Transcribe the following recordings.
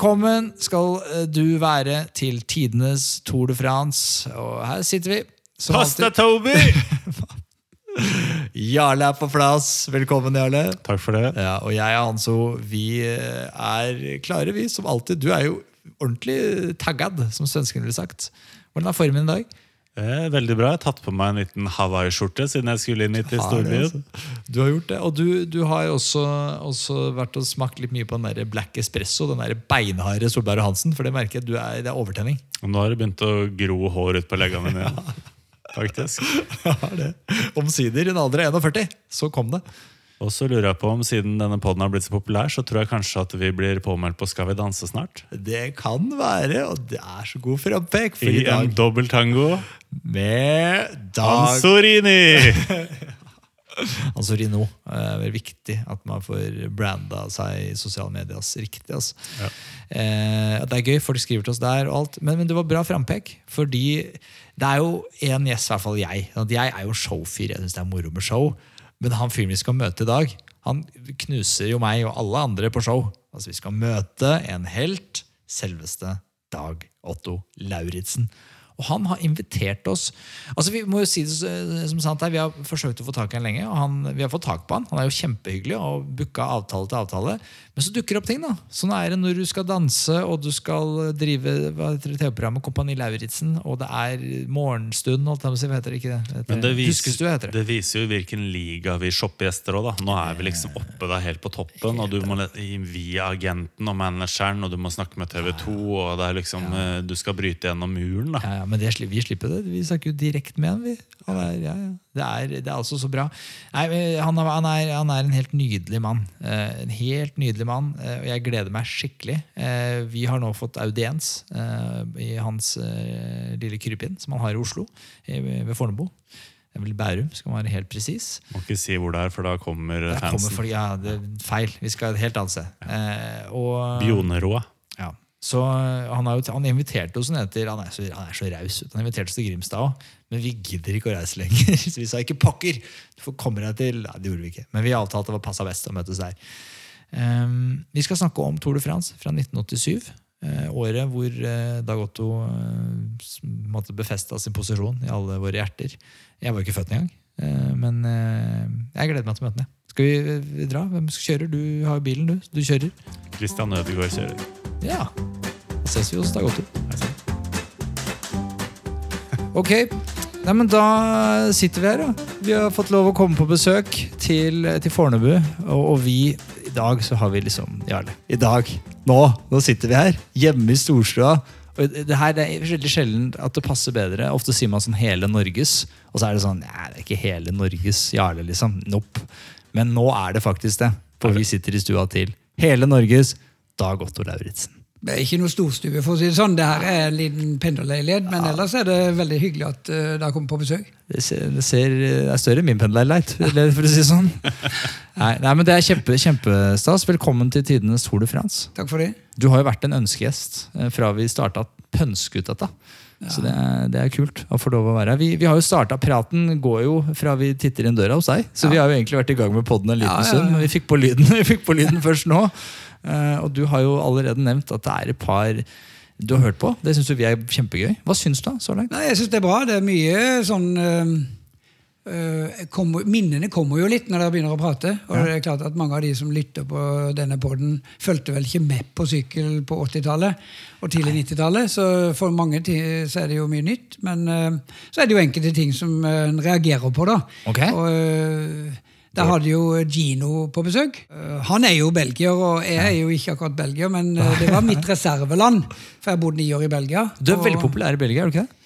Velkommen skal eh, du være til tidenes Tour de France. Og her sitter vi. som Pasta alltid. Toby! Jarle er på plass. Velkommen, Jarle. Takk for det. Ja, og jeg og Hanso, vi eh, er klare, vi, som alltid. Du er jo ordentlig taggad, som svenskene ville sagt. Hvordan er formen i dag? Eh, veldig bra. Jeg har tatt på meg en liten Hawaii-skjorte siden jeg skulle inn hit i storbyen. altså. Du har gjort det. Og du, du har også, også vært og smakt litt mye på den der Black Espresso, den der beinharde Solberg og Hansen, for det merker jeg du er, det er overtenning. Og nå har det begynt å gro hår ut på leggene mine Ja. Faktisk. Ja, det. Omsider, i en alder av 41, så kom det. Og så lurer jeg på om siden denne podden har blitt så populær, så tror jeg kanskje at vi blir påmeldt på Skal vi danse snart. Det kan være, og det er så god frampek, for i I en dag dobbel tango. med Dag Ansorini! Ansorino. Det er viktig at man får branda seg i sosiale medier. Riktig, altså. Ja. Eh, det er gøy, folk skriver til oss der, og alt, men, men det var bra frampek. Fordi det er jo en gjest, i hvert fall jeg. Jeg er jo showfyr, jeg syns det er moro med show. Men han fyren vi skal møte i dag, han knuser jo meg og alle andre på show. Altså Vi skal møte en helt, selveste Dag Otto Lauritzen. Og han har invitert oss Altså Vi må jo si det som sant er, vi har forsøkt å få tak i han lenge, og han, vi har fått tak på han. Han er jo kjempehyggelig og booka avtale til avtale. Men så dukker det opp ting. da Sånn er det når du skal danse og du skal drive TV-programmet Kompani Lauritzen, og det er morgenstund, holdt jeg si. Heter det ikke det? Men det viser, det. det viser jo hvilken liga vi shopper gjester òg. Nå er vi liksom oppe der helt på toppen, og du må via agenten og manageren, og du må snakke med TV 2, og det er liksom eh, Du skal bryte gjennom muren, da. Ja, ja, men det, vi slipper det. Vi snakker jo direkte med han. Vi. Han er, ja, ja. Det, er, det er altså så bra. Nei, han, er, han, er, han er en helt nydelig mann. Eh, en helt nydelig mann, eh, og jeg gleder meg skikkelig. Eh, vi har nå fått audiens eh, i hans eh, lille krypinn som han har i Oslo, i, ved Fornebu. Det er vel Bærum, skal man være helt presis. Må ikke si hvor det er, for da kommer Der kommer fansen. folk, ja, det er feil. Vi skal et helt annet sted. Eh, og, Bjoneroa. ja. Så han, har jo, han inviterte oss ned til Han er så, han er så raus. Han inviterte oss til Grimstad òg, men vi gidder ikke å reise lenger. Så vi sa ikke pokker! Du får komme deg til Nei, det gjorde vi ikke. Men vi avtalte det var passa best å møtes der. Um, vi skal snakke om Tour de France fra 1987. Uh, året hvor uh, Dag Otto uh, måtte befesta sin posisjon i alle våre hjerter. Jeg var jo ikke født engang, uh, men eh, jeg gleder meg til å møte ham. Skal vi, vi dra? Hvem kjører? Du har bilen, du. Du kjører. Christian Ødegaard kjører. Ja. Da ses vi hos Dag Otto. Ok, Nei, men da sitter vi her. da. Vi har fått lov å komme på besøk til, til Fornebu. Og, og vi i dag så har vi liksom Jarle. I dag. Nå nå sitter vi her. Hjemme i storstua. Og det her det er veldig sjelden at det passer bedre. Ofte sier man sånn hele Norges, og så er det sånn Nei, det er ikke hele Norges Jarle, liksom. Nope. Men nå er det faktisk det. For vi sitter i stua til hele Norges Dag Otto Lauritzen. Det er ikke noe storstue, for å si det sånn. Det her er en liten pendlerleilighet, men ellers er det veldig hyggelig at uh, dere kommer på besøk. Det ser, det ser det er større enn min pendlerleilighet, for å si det sånn. Nei, nei, men Det er kjempe, kjempestas. Velkommen til tidenes Tour de France. Takk for det. Du har jo vært en ønskegjest eh, fra vi starta pønsket dette. Så det er, det er kult å få lov å være her. Vi, vi har jo starta Praten går jo fra vi titter inn døra hos deg. Så vi har jo egentlig vært i gang med podden en liten Ja, ja, ja. stund. Men vi fikk på lyden, vi fikk på lyden først nå. Eh, og du har jo allerede nevnt at det er et par du har hørt på. Det syns vi er kjempegøy. Hva syns du så langt? Nei, jeg syns det er bra. Det er mye sånn øh, øh, kommer, Minnene kommer jo litt når dere begynner å prate. Og det er klart at mange av de som lytter på denne poden, fulgte vel ikke med på sykkel på 80-tallet og tidlig 90-tallet. Så for mange så er det jo mye nytt. Men øh, så er det jo enkelte ting som en reagerer på, da. Ok. Og øh, der hadde jo Gino på besøk. Øh, Han er jo belgier, og jeg er jo ikke akkurat belgier, men øh, det var mitt reserveland. For jeg bodde ni år i Belgia. Du er og- veldig populær i Belgia, er du ikke det?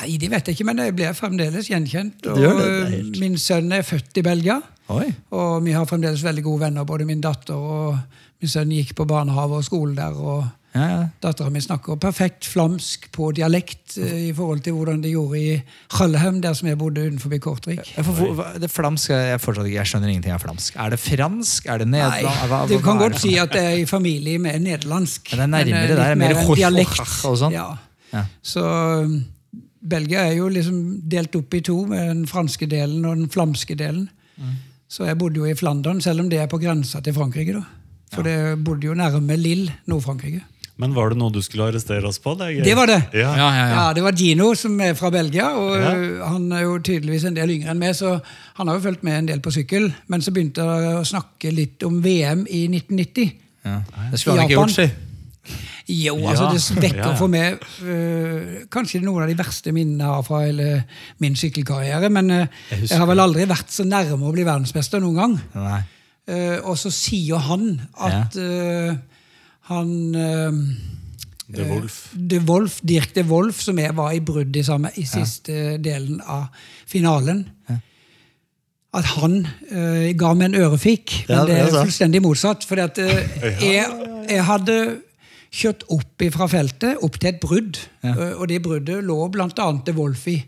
Nei, det vet jeg ikke, men jeg blir fremdeles gjenkjent. Og det, det er min sønn er født i Belgia, Oi. og vi har fremdeles veldig gode venner. Både min datter og min sønn gikk på barnehage og skole der. og Ja, ja. Dattera mi snakker perfekt flamsk på dialekt eh, i forhold til hvordan de gjorde i Hallheim, der som jeg bodde utenfor hvor- det flamsk, jeg, fortsatt, jeg skjønner ingenting av flamsk. Er det fransk? Er det Nei, nederland? Hva- hva- du kan er godt si at det er i familie med nederlandsk. Ja, det er nærmere eh, det der, litt mer dialekt. og sånn. Ja. Ja. Så um, Belgia er jo liksom delt opp i to, med den franske delen og den flamske delen. Mm. Så jeg bodde jo i Flandern, selv om det er på grensa til Frankrike. da. For det bodde jo nærme Lille, Nord-Frankrike. Men var det noe du skulle arrestere oss på? Det. Det var det. Ja. Ja, ja, ja. Ja, Det var Gino, som er fra Belgia. og Ja. Han er jo tydeligvis en del yngre enn meg, så han har jo fulgt med en del på sykkel. Men så begynte jeg å snakke litt om VM i 1990. Ja. Det skulle han ikke gjort, si. Jo, altså det vekker for meg øh, kanskje noen av de verste minnene jeg har fra hele min sykkelkarriere. Men øh, Jeg jeg har vel aldri vært så nærme å bli verdensmester noen gang. Eh, og så sier han at øh, han øh, The Wolf. De Wolf, Dirk de Wolf, som jeg var i brudd i sammen, i siste delen av finalen. At han uh, ga meg en ørefik, men Ja, det det er fullstendig motsatt. For jeg, jeg hadde kjørt opp fra feltet, opp til et brudd. Uh, Og det bruddet lå bl.a. de Wolf i.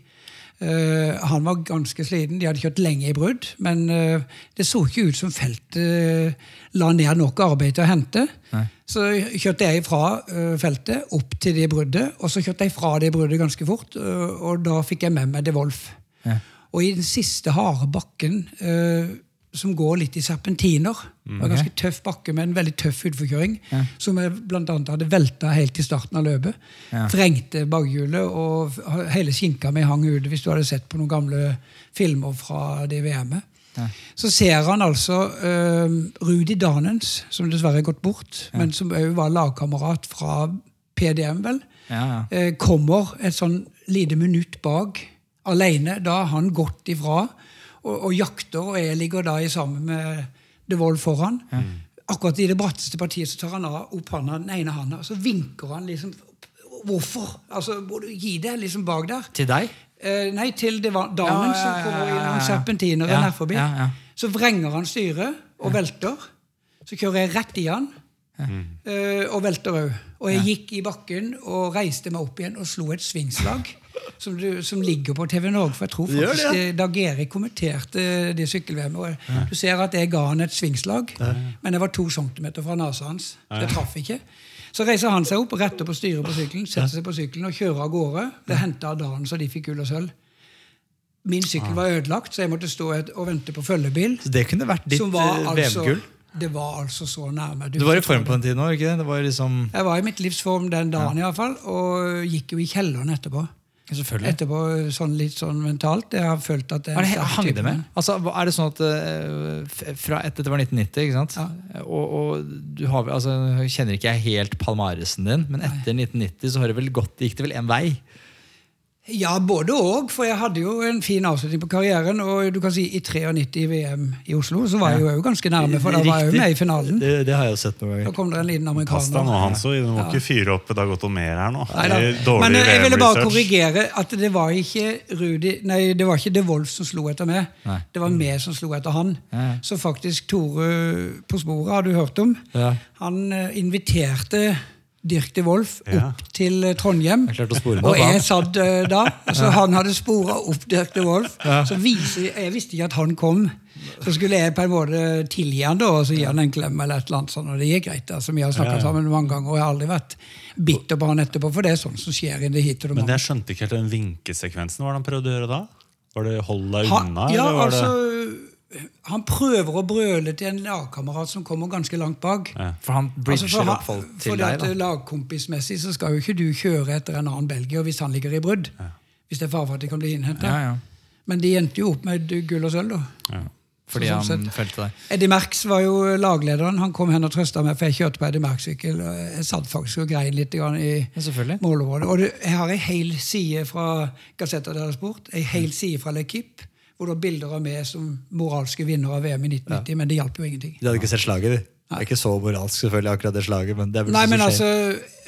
Eh, han var ganske sliten, de hadde kjørt lenge i brudd. Men uh, det så ikke ut som feltet uh, la ned nok arbeid til å hente. Så kjørte jeg fra eh, feltet opp til det bruddet, og så kjørte jeg fra det bruddet ganske fort. eh, og da fikk jeg med meg De Wolf. Og i den siste harde bakken, eh, som går litt i serpentiner var en ganske tøff bakke med en veldig tøff utforkjøring, som jeg annet hadde velta helt i starten av løpet. Vrengte bakhjulet, og hele skinka mi hang ute, hvis du hadde sett på noen gamle filmer fra det VM-et. Så ser han altså uh, Rudi Danens, som dessverre er gått bort, men som òg var lagkamerat fra PDM, vel Ja, ja. Uh, kommer et sånn lite minutt bak alene. Da har han gått ifra og, og jakter, og jeg ligger da i sammen med De Wold foran. Akkurat i det bratteste partiet så tar han av opp handa, den ene handa, og så vinker han liksom Hvorfor? Altså, må du gi det liksom bak der? Til deg? Eh, nei, til det var damen Ja, ja, som ja, kommer ja, ja, innom ja. og Ja, nær forbi. ja, ja. Så vrenger han styret og velter. Så kjører jeg rett i han. eh, og velter òg. Og jeg gikk i bakken og reiste meg opp igjen og slo et svingslag. Som, du, som ligger på TV Norge. For jeg tror faktisk det, det, Dag Erik kommenterte det sykkel-VM. Du ser at jeg ga han et svingslag, men jeg var to centimeter fra nesa hans. Det traff ikke. Så reiser han seg opp, retter på styret på sykkelen, setter seg på sykkelen og kjører av gårde. Det henta dagen så de fikk gull og sølv. Min sykkel var ødelagt, så jeg måtte stå og vente på følgebil. Så det kunne vært ditt Som var eh, altså, VM-gull? det var altså så nærme. Du var i form på den tiden òg, liksom Jeg var i mitt livs form den dagen, i hvert fall, og gikk jo i kjelleren etterpå. Selvfølgelig. Etterpå sånn litt sånn mentalt. Jeg har følt at det Er det, hang det med? Altså, er det sånn at eh, fra etter det var 1990, ikke sant? Og, og du har, altså, kjenner ikke jeg helt palmaresen din, men etter 1990 så har det vel gått, gikk det vel en vei? Ja, både òg. For jeg hadde jo en fin avslutning på karrieren. Og du kan si i 93 i VM i Oslo så var jeg jo ganske nærme, for da var jeg jo med i finalen. Det, det har jeg jo sett noen ganger. Da kom det en liten Pass deg nå, amerikaner. Hanso. Du må ikke fyre opp Dagoto mer her nå. Nei, dårlig Men eh, jeg ville bare korrigere at det var ikke Rudi Nei, det var ikke De Wolf som slo etter meg. Nei. Det var meg som slo etter han. Nei. Så faktisk Tore på sporet har du hørt om. Ja. Han eh, inviterte Dirk de Wolf opp til eh, Trondheim. Jeg og jeg satt eh, da, så han hadde spora opp Dirk de Wolf. Så viser, jeg visste ikke at han kom. Så skulle jeg på en måte tilgi han da, og så gi han en klem. eller et eller annet sånt, og Det gikk greit. altså Vi har snakka sammen mange ganger, og jeg har aldri vært bitter på han etterpå. For det er sånn som skjer i det hit og det Men jeg skjønte ikke helt den vinkesekvensen. Hva var det han prøvde å gjøre da? Var det 'hold deg unna'? unna'? ja, eller var altså, det... han prøver å brøle til en lagkamerat som kommer ganske langt bak. Ja. For han bridger Altså, for han- opp til fordi deg, at da. Lagkompismessig så skal jo ikke du kjøre etter en annen belgier hvis han ligger i brudd. Hvis det er fare for at de kan bli innhenta. Ja, ja. Men de endte jo opp med gull og sølv, da. Ja. Fordi sånn han følte deg. Eddie Merckx var jo laglederen. Han kom hen og trøsta meg, for jeg kjørte på Eddie Merckx-sykkel. Jeg satt faktisk og grein litt i Ja, målområdet. Og jeg har ei hel side fra Gazzetta deres Sport, ei hel side fra L'Equipe, det er bilder av meg som moralske vinner av VM i 1990, men det hjalp jo ingenting. De hadde ikke sett slaget, du? Det er ikke så moralsk, selvfølgelig, akkurat det slaget. Men det er vel Nei, men altså,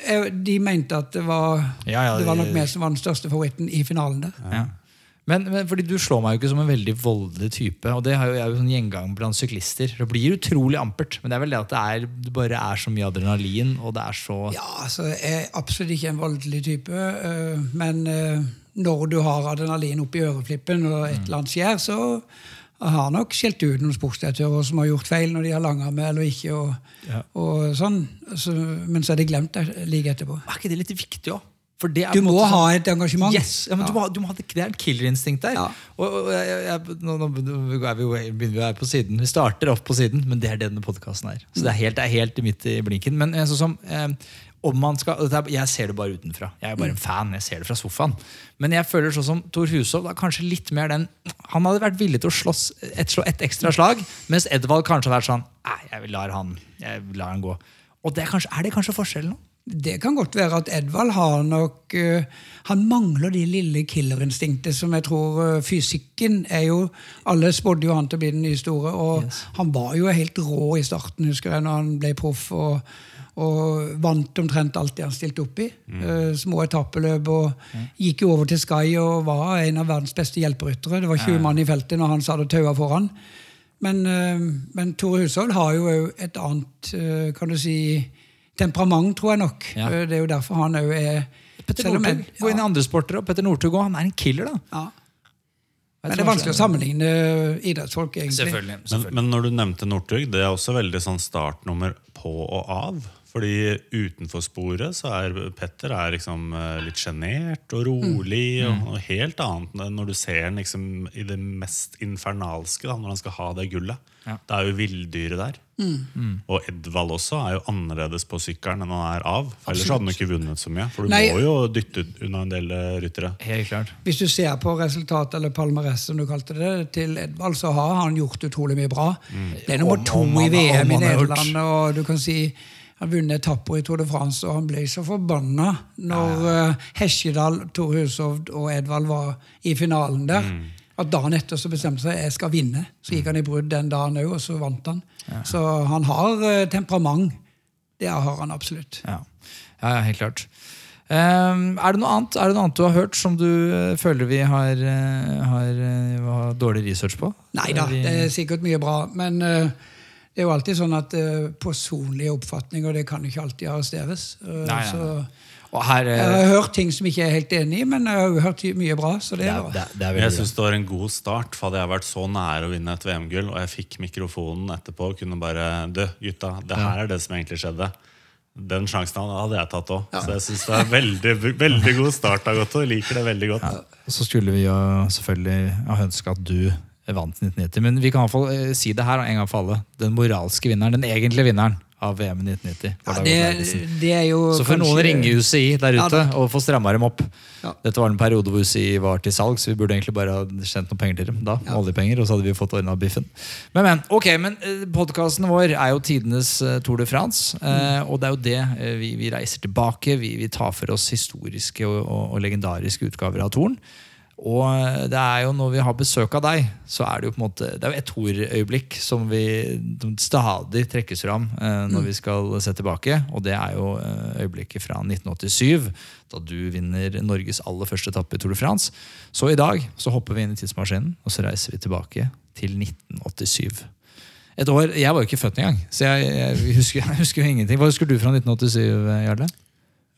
jeg, de mente at det var, Ja, ja, det var nok meg som var den største favoritten i finalen der. ja. Men, men fordi Du slår meg jo ikke som en veldig voldelig type. Og det har jo jeg jo sånn gjengang blant syklister. Det blir utrolig ampert. Men det er vel det at det, er, det bare er så mye adrenalin, og det er så Ja, altså, Jeg er absolutt ikke en voldelig type. øh, Men øh, når du har adrenalin oppi øreflippen og et eller annet skjer, så har nok skjelt ut noen sportsdirektører som har gjort feil når de har langa med eller ikke. og, Ja. og sånn. Så, men så er det glemt det like etterpå. Er ikke det litt viktig òg? Du må sånn- ha et engasjement. Yes, ja, men Du, må, du må ha det, det er et killerinstinkt der. Ja. Og, og jeg, jeg, nå, nå er vi begynner vi være på siden. Vi starter opp på siden, men det er det denne podkasten er. Så det er helt, det er helt midt i blinken. Men eh, sånn som, eh, skal, dette er- Jeg ser det bare utenfra. Jeg er bare en fan. Jeg ser det fra sofaen. Men jeg føler sånn som Tor Hushov da, kanskje litt mer den Han hadde vært villig til å slåss et, slå et ekstra slag, mens Edvald kanskje hadde vært sånn Nei, jeg lar han, jeg lar han gå. Og det er, kanskje, er det kanskje forskjellen nå? Det kan godt være at Edvald har nok øh, Han mangler de lille killerinstinktet som jeg tror øh, Fysikken er jo Alle spådde jo han til å bli den nye store, og Yes. han var jo helt rå i starten, husker jeg, når han ble proff. og og vant omtrent alt det han stilte opp i. Mm. små etappeløp. og Gikk jo over til Sky og var en av verdens beste hjelperyttere. Det var 20 mann i feltet når han satt og taua foran. Men, eh, men Tore Hushovd har jo et annet eh, kan du si, temperament, tror jeg nok. Ja. Eh, Det er jo derfor han òg er Petter Northug. Ed- Gå inn i andre sporter, og Petter Northug han er en killer, da. ja. Men det er vanskelig å sammenligne idrettsfolk, egentlig. Selvfølgelig. Men, men når du nevnte Northug, det er også veldig sånn startnummer på og av. Fordi utenfor sporet så er Petter er liksom eh, litt sjenert og rolig. Mm. Og noe helt annet enn når du ser han liksom i det mest infernalske, da, når han skal ha det gullet. Ja. Det er jo villdyret der. Og Edvald også er jo annerledes på sykkelen enn han er av. For ellers hadde han ikke vunnet så mye. For du Nei. må jo dytte unna en del eh, ryttere. Helt klart. Hvis du ser på resultatet, eller palmarès, som du kalte det, til Edvald, så har han gjort utrolig mye bra. Det er nummer to i VM i. Nederland, og du kan si han vunnet etapper i Tour de France, og han ble så forbanna når uh, Hesjedal, Tor Hushovd og Edvald var i finalen der. At dagen etter så bestemte seg jeg skal vinne. Så gikk han i brudd den dagen òg, og så vant han. Så han har eh, temperament. Det har han absolutt. Ja, ja, ja helt klart. Um, er, det noe annet, er det noe annet du har hørt som du uh, føler vi har, uh, har, uh, har dårlig research på? Nei da, det er sikkert mye bra. Men eh, det er jo alltid sånn at uh, personlige oppfatninger det kan ikke alltid arresteres. Uh, Nei, så Og her, uh, jeg har hørt ting som jeg ikke er helt enig i, men jeg har hørt mye bra. så det det, er det, det er Jeg syns det var en god start, for hadde jeg vært så nære å vinne et VM-gull, og jeg fikk mikrofonen etterpå og kunne bare Du, gutta, det her er det som egentlig skjedde. Den sjansen hadde jeg tatt òg. Så jeg syns det er veldig, veldig god start. Agotto. Jeg liker det veldig godt. Så skulle vi jo selvfølgelig ha ønska at du vant 1990. Men vi kan i hvert fall eh, si det her en gang for alle. Den moralske vinneren, den egentlige vinneren av VM i 1990. Ja, det, det er jo Så får noen ringe UCI der ute ja, og få stramma dem opp. Ja. Dette var en periode hvor UCI var til salg, så vi burde egentlig bare ha sendt noen penger til dem. da, oljepenger, og så hadde vi fått ordna biffen. Men, men, ok, men podkasten vår er jo tidenes eh, Tour de France. eh, og det er jo det eh, vi, vi reiser tilbake. Vi, vi tar for oss historiske og, og, og legendariske utgaver av Toren. Og det er jo når vi har besøk av deg, så er det jo på en måte Det er jo et Tor-øyeblikk som vi stadig trekkes fram eh, når vi skal se tilbake. Og det er jo eh, øyeblikket fra 1987, da du vinner Norges aller første etappe i Tour de France. Så i dag så hopper vi inn i tidsmaskinen, og så reiser vi tilbake til 1987. Et år, Jeg var jo ikke født engang, så jeg, jeg, husker, jeg husker jo ingenting. Hva husker du fra 1987, Jarle?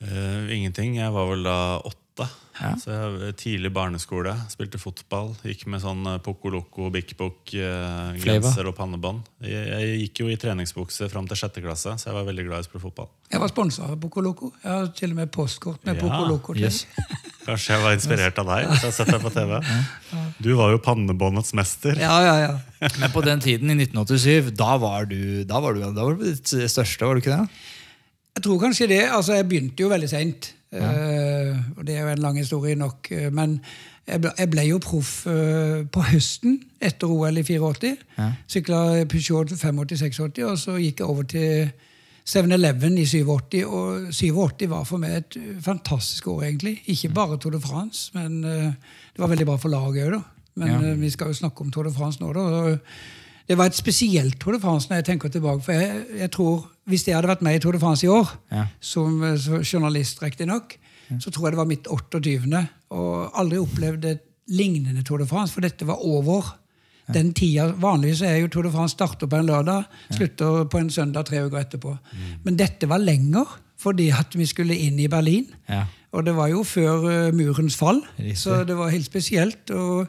Uh, ingenting. Jeg var vel da åtte. Ja. Så jeg, tidlig barneskole. Spilte fotball. Gikk med sånn eh, Poco Loco, Bik Bok, eh, genser og pannebånd. Jeg, jeg gikk jo i treningsbukse fram til sjette klasse, så jeg var veldig glad i å spille fotball. Jeg var sponsa av Poco Loco. Jeg har til og med postkort med Ja, Poco Loco. Yes. Kanskje jeg var inspirert av deg? Så jeg har sett deg på TV Du var jo pannebåndets mester. Ja, ja, ja. Men på den tiden, i 1987, da var du, da var du, da var du ditt største, var du ikke det? Jeg tror kanskje det. altså Jeg begynte jo veldig seint. Og det er jo en lang historie nok. eh, Men jeg ble, jeg ble jo proff eh, på høsten etter OL i 84. Ja. Sykla Peugeot 85-86, og så gikk jeg over til 7-Eleven i 87. Og 87 var for meg et eh, fantastisk år, egentlig. Ikke bare Tour de France, men eh, det var veldig bra for laget òg, da. Men Ja. eh, vi skal jo snakke om Tour de France nå, da. Det var et spesielt Tour de France når jeg tenker tilbake. For jeg, jeg tror, hvis jeg hadde vært med i Tour de France i år, Ja. som, eh, journalist riktignok, så tror jeg det var mitt 28. Og aldri opplevd et lignende Tour de France, for dette var over den tida. Vanligvis er jo Tour de France starter på en lørdag, slutter på en søndag tre uker etterpå. Men dette var lenger, fordi at vi skulle inn i Berlin. Ja. Og det var jo før eh, murens fall, Riktig. så det var helt spesielt. Og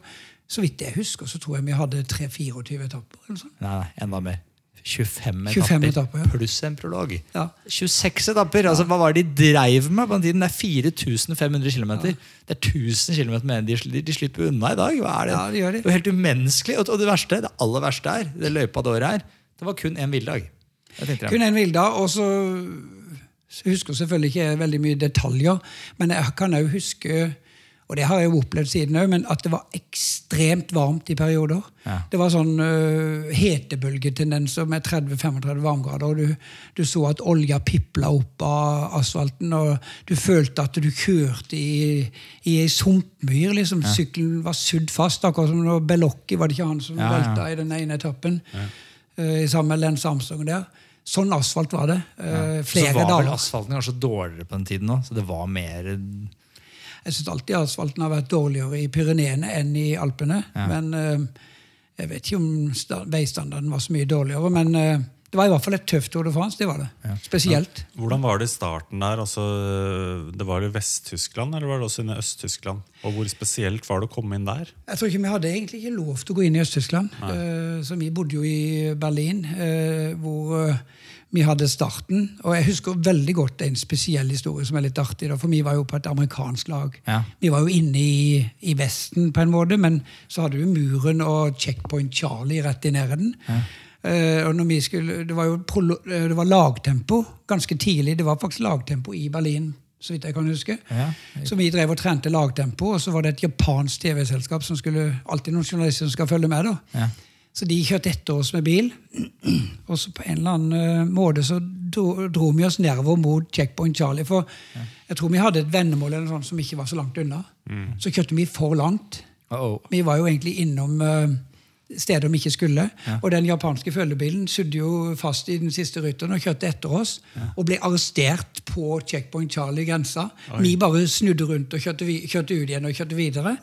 så vidt jeg husker, så tror jeg vi hadde 3-24 etapper. eller sånn. Nei, enda mer. 25 etapper, 25 etapper, ja. pluss en prolog. Ja. 26 etapper! altså Hva var det de dreiv med på den tiden? Det er 4500 km. Det er 1000 km mer enn de, de, slipper unna i dag. Hva er det? Ja, de gjør det. det er helt umenneskelig. Og, det verste, det aller verste er, det løypa det året her, det var kun én villdag. Kun en villdag, og så så husker jeg selvfølgelig ikke veldig mye detaljer, men jeg kan òg huske og det har jeg jo opplevd siden òg, men at det var ekstremt varmt i perioder. Ja. Det var sånn uh, hetebølgetendenser med 30-35 varmegrader. og du, du så at olja pipla opp av asfalten, og du følte at du kjørte i, i ei sumpmyr. liksom. Sykkelen var sydd fast, akkurat som når Belocchi var det ikke han som Ja, ja. velta i den ene etappen. Uh, sammen med Lens Armstrong der. Sånn asfalt var det. Så flere var vel asfalten kanskje dårligere på den tiden òg, så det var mer Jeg syns alltid asfalten har vært dårligere i Pyreneene enn i Alpene. Ja. Men eh, jeg vet ikke om sta veistandarden var så mye dårligere. Men eh, det var i hvert fall et tøft Tour de France. det var det. Spesielt. Hvordan var det i starten der? Altså, det var i Vest-Tyskland, eller var det også inne i Øst-Tyskland? Og hvor spesielt var det å komme inn der? Jeg tror ikke Vi hadde egentlig ikke lov til å gå inn i Øst-Tyskland. Eh, så vi bodde jo i Berlin, eh, hvor vi hadde starten. Og jeg husker veldig godt en spesiell historie som er litt artig. Da, for vi var jo på et amerikansk lag. Ja. Vi var jo inne i, i Vesten, på en måte, men så hadde du muren og Checkpoint Charlie rett i nærheten. Eh, og når vi skulle, det var jo prolo, eh, det var lagtempo ganske tidlig. Det var faktisk lagtempo i Berlin, så vidt jeg kan huske. Ja. Så vi drev og trente lagtempo, og så var det et japansk TV-selskap som skulle alltid noen journalister som skal følge med. da. Ja. Så de kjørte etter oss med bil. Og så på en eller annen eh, måte så dro, dro vi oss nedover mot Checkpoint Charlie. For jeg tror vi hadde et vendemål eller noe sånt som ikke var så langt unna. Så kjørte vi for langt. Uh-oh. Vi var jo egentlig innom eh, steder vi ikke skulle. Og den japanske følgebilen sydde jo fast i den siste rytteren og kjørte etter oss. Og ble arrestert på Checkpoint Charlie-grensa. Vi bare snudde rundt og kjørte, kjørte ut igjen og kjørte videre.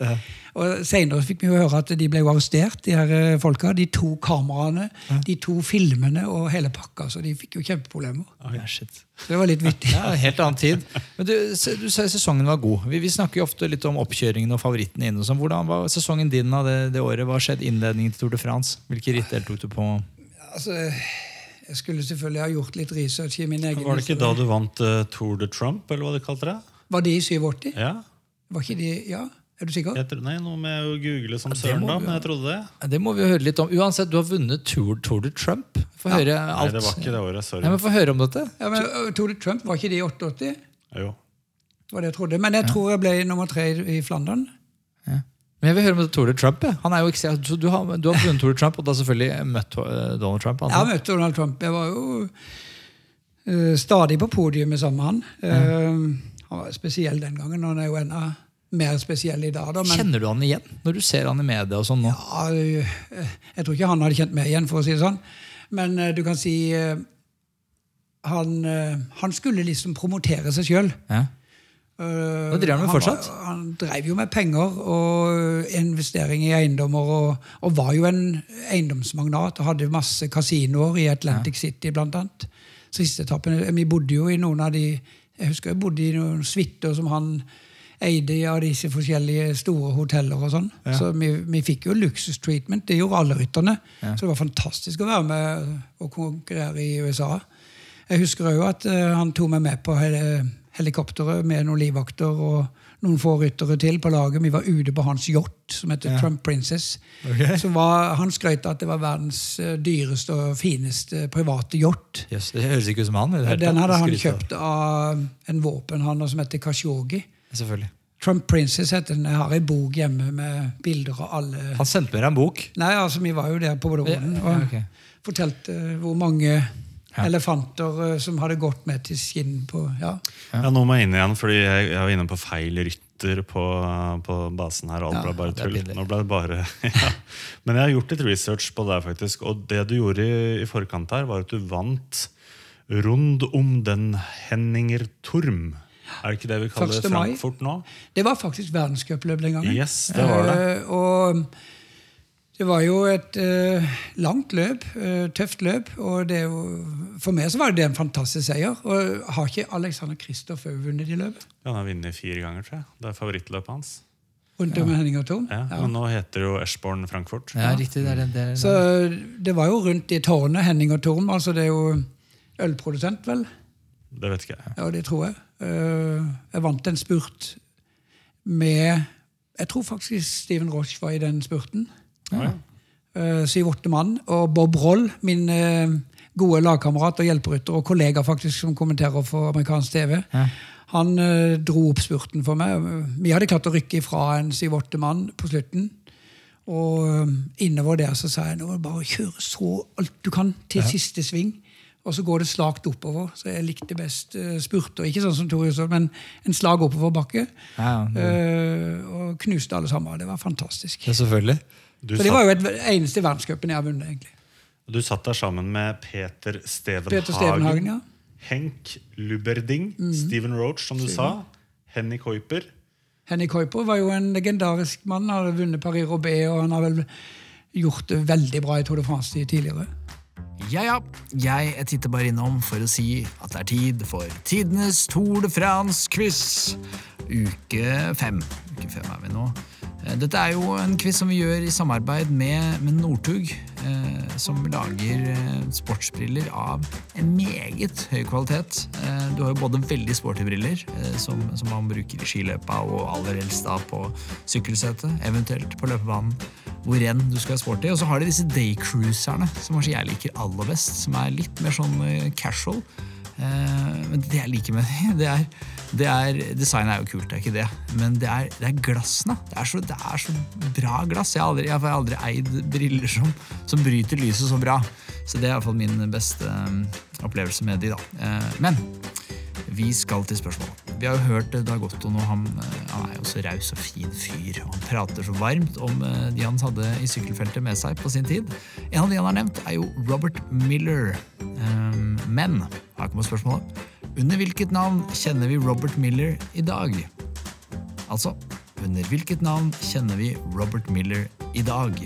Og Senere fikk vi jo høre at de ble jo arrestert, de her eh, folka. De to kameraene, de to filmene og hele pakka. Så de fikk jo kjempeproblemer. Ja, shit. Så det var litt vittig. Ja, helt annen tid. Men du, du sa sesongen var god. Vi, vi snakker jo ofte litt om oppkjøringen og favorittene inn. og sånn. Hvordan var sesongen din av det, det året? Hva skjedde innledningen til Tour de France? Hvilke ritt deltok du på? Altså, jeg skulle selvfølgelig ha gjort litt research i min egen Var det ikke da du vant uh, Tour de Trump, eller hva de kalte det? Var det i 87? Ja, Var ikke de, ja? Er du sikker? jeg, tror- nei, må jeg jo google som det søren, da, men jeg trodde det. Det må vi høre litt om. Uansett, du har vunnet Tour, Tour de Trump. Få høre Nei, det var ikke det året. Sorry. Nei, men Få høre om dette. Ja, men Tour de Trump, var ikke det i 88? Jo. Var det jeg trodde. Men jeg tror jeg ble nummer tre i i Flandern. Men jeg vil høre om Tour de Trump. ja. Han er jo ikke, så du, har, du har vunnet Tour de Trump, og da selvfølgelig møtt eh, Donald Trump. Jeg har møtt Donald Trump. Jeg var jo uh, stadig på podiumet sammen med han. Uh, han var spesiell den gangen, og han er jo enda mer spesiell i dag. Da, men Kjenner du han igjen når du ser han i media? og sånn nå? ja, uh, jeg tror ikke han hadde kjent meg igjen, for å si det sånn. Men uh, du kan si uh, han, han skulle liksom promotere seg sjøl. Ja. Hva driver han med fortsatt? Han, han drev jo med penger og investering i eiendommer, og, og var jo en eiendomsmagnat og hadde masse kasinoer i Atlantic City, blant annet. Siste etappen, Vi bodde jo i noen av de Jeg husker jeg bodde i noen suiter som han eide av disse forskjellige store hoteller og sånn. Så vi, vi fikk jo luksustreatment. Det gjorde alle rytterne. Så det var fantastisk å være med og konkurrere i USA. Jeg husker òg at uh, han tok meg med på hel helikopteret med noen livvakter og noen få ryttere til på laget. Vi var ute på hans yacht, som heter Trump Princess. Som var, han skrøt av at det var verdens eh, dyreste og fineste private yacht. Yes, det høres ikke ut som han. Den hadde han kjøpt av en våpenhandler som heter Kashyogi. Selvfølgelig. Trump Princess heter den. Jeg har ei bok hjemme med bilder av alle Han sendte med deg en bok. Nei, altså, vi var jo der på Broden Ja, og ok. fortalte hvor mange elefanter eh, som hadde gått med til skinn på ja. Ja, nå må jeg inn igjen, fordi jeg, jeg var inne på feil rytter på, på basen her. og Alt Ja, ble bare det tull. Nå ble det bare, ja. Men jeg har gjort litt research på det, faktisk. Og det du gjorde i, i forkant her, var at du vant Rund om den Henninger Turm. Er det ikke det vi kaller 1. Frankfurt nå? Det var faktisk verdenscupløp den gangen. Yes, det var det. Uh, og det var jo et uh, langt løp, uh, tøft løp. Og det for meg så var det en fantastisk seier. Og har ikke Alexander Kristoff òg vunnet i løpet? Han har vunnet fire ganger, tror jeg. Det er favorittløpet hans. Rundt om ja. Henning og Tom? Ja, Men nå heter det jo Eschborn Frankfurt. Ja, riktig. Det det, det Så det var jo rundt i tårnet, Henning og Tom. Altså det er jo ølprodusent, vel? Det vet ikke jeg. Ja, det tror jeg. Eh, Jeg vant en spurt med Jeg tror faktisk Steven Roche var i den spurten. Eh, Syv-åtte mann. Og Bob Roll, min eh, gode lagkamerat og hjelperytter og kollega faktisk som kommenterer for amerikansk TV, han eh, dro opp spurten for meg. Vi hadde klart å rykke ifra en syv-åtte mann på slutten. Og innover der så sa jeg nå bare å kjøre så alt du kan til siste sving. Og så går det slakt oppover. Så jeg likte best uh, spurter. Ikke sånn som Tor Hushovd, men en slag oppoverbakke. Ja, ja. uh, og knuste alle sammen. Det var fantastisk. Ja, selvfølgelig. Du, Så det var jo et eneste verdenscupen jeg har vunnet, egentlig. du satt der sammen med Peter Stevenhagen, Peter Stevenhagen, ja. Mm. Henk Luberding, Steven Roach, som du sa, Henny Kuiper. Henny Kuiper var jo en legendarisk mann. Han hadde vunnet Paris-Roubais, og han har vel gjort det veldig bra i Tour de France tidligere. Ja, ja. Jeg titter bare innom for å si at det er tid for tidenes Tour de France-quiz. Uke fem. Uke fem er vi nå. Eh, Dette er jo en quiz som vi gjør i samarbeid med, med Northug, som lager eh, sportsbriller av en meget høy kvalitet. Eh, du har jo både veldig sporty briller, eh, som, som man bruker i skiløypa, og aller helst da på sykkelsetet, eventuelt på løpebanen hvor enn du skal være sporty. Og så har de disse daycruiserne, som kanskje jeg liker aller best. Som er litt mer sånn eh, casual. Eh, men det jeg liker med de, det er, det er Design er jo kult, det er ikke det. Men det er, det er glassene. Det er, så, det er så bra glass. Jeg har aldri, jeg har aldri eid briller som, som bryter lyset så bra. Så det er iallfall min beste eh, opplevelse med de, da. Eh, men vi skal til spørsmål. Vi har jo hørt Dag Otto nå. Han, eh, er jo så raus og fin fyr. Han prater så varmt om eh, de han hadde i sykkelfeltet med seg på sin tid. En av de han har nevnt, er jo Robert Miller. Um, men her kommer spørsmålet. Under hvilket navn kjenner vi Robert Miller i dag? Altså, under hvilket navn kjenner vi Robert Miller i dag?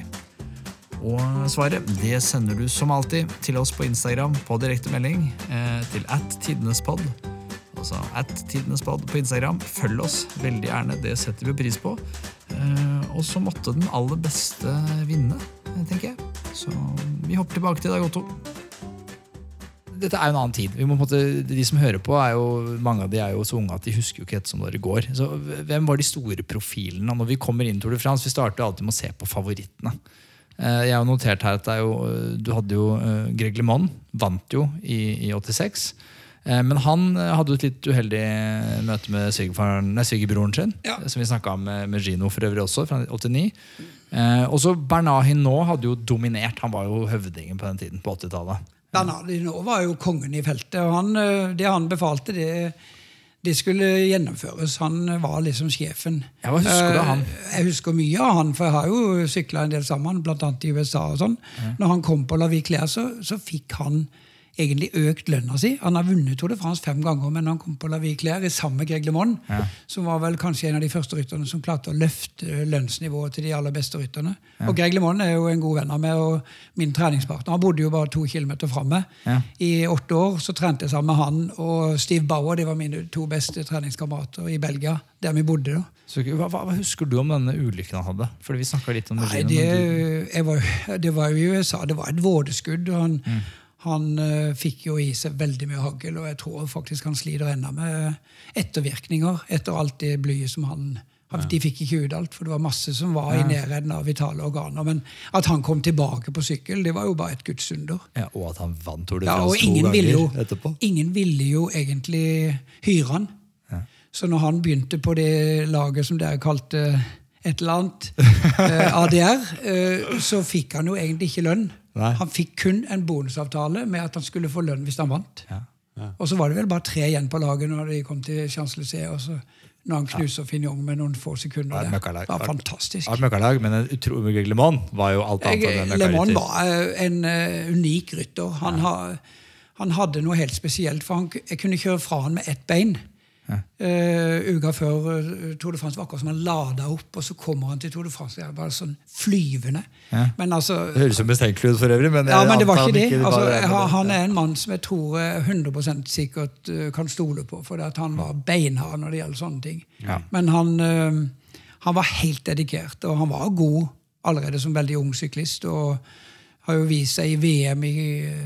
Og svaret det sender du som alltid til oss på Instagram på direkte melding eh, til at tidnespod. Altså at tidnespod på Instagram. Følg oss veldig gjerne, det setter vi pris på. Eh, og så måtte den aller beste vinne, eh, tenker jeg. Så vi hopper tilbake til deg, Otto. Dette er jo en annen tid. Vi må på en måte, de som hører på, er jo, mange av de er jo så unge at de husker jo ikke dette som det går. Så Hvem var de store profilene? Når vi kommer inn Tour de France, vi starter alltid med å se på favorittene. Eh, Jeg har notert her at jo, du hadde jo Greg LeMond, vant jo i, i 86. Eh, Men han eh, hadde et litt uheldig møte med svigerbroren sin. Ja. Som vi snakka om med, Gino for øvrig også, fra 89. Eh, og så Bernard Hinault hadde jo dominert. Han var jo høvdingen på den tiden, på 80-tallet. Bernardino var jo kongen i feltet, og han, eh, det han befalte, det, det skulle gjennomføres. Han var liksom sjefen. Ja, hva husker du av han? Eh, Jeg husker mye av han, for jeg har jo sykla en del sammen, bl.a. i USA. og sånn. Når han kom på La Vie Claire, så, så fikk han egentlig økt lønna si. Han har vunnet Tour de France fem ganger, men han kom på La Vie sammen med Greg LeMond, som var vel kanskje en av de første rytterne som klarte å løfte lønnsnivået til de aller beste rytterne. Og Greg LeMond er jo en god venn av meg og min treningspartner. Han bodde jo bare to kilometer framme. Ja. I åtte år så trente jeg sammen med han og Steve Bauer. De var mine to beste treningskamerater i Belgia, der vi bodde. da. Så, hva, hva husker du om denne ulykken han hadde? Fordi vi litt om Nei, det, var, det var jo i USA. Det var et vådeskudd. og Han, han uh, fikk jo i seg veldig mye hagl, og jeg tror faktisk han sliter ennå med ettervirkninger etter alt det blyet som han, han De fikk ikke ut alt, for det var masse som var i nærheten av vitale organer. Men at han kom tilbake på sykkel, det var jo bare et gudsunder. ja, og at han vant Tour de France to ganger ville, jo, etterpå. ingen ville jo egentlig hyre han. Så når han begynte på det laget som dere kalte et eller annet, eh, ADR, eh, så fikk han jo egentlig ikke lønn. Nei. Han fikk kun en bonusavtale med at han skulle få lønn hvis han vant. Ja. Og så var det vel bare tre igjen på laget når de kom til Champs-Élysées. Når han knuser Finn Jong med noen få sekunder. Ja, et Det var fantastisk. Ja, et møkkalag, men en utrolig Le Mans var jo alt annet enn en Le Mans var eh, en uh, unik rytter. Han, har, han hadde noe helt spesielt, for han, jeg kunne kjøre fra han med ett bein. Uh, uka før uh, Tour de France var akkurat som han lada opp, og så kommer han til Tour de France. Er bare sånn flyvende. Ja. Men altså Det høres jo mistenkelig ut for øvrig, men, ja, men det var ikke det. han Altså, han- han er en mann som jeg tror jeg 100 sikkert uh, kan stole på, for han var beinhard når det gjelder sånne ting. Ja. Men han, han var helt dedikert, og han var god allerede som veldig ung syklist. og har jo vist seg i VM i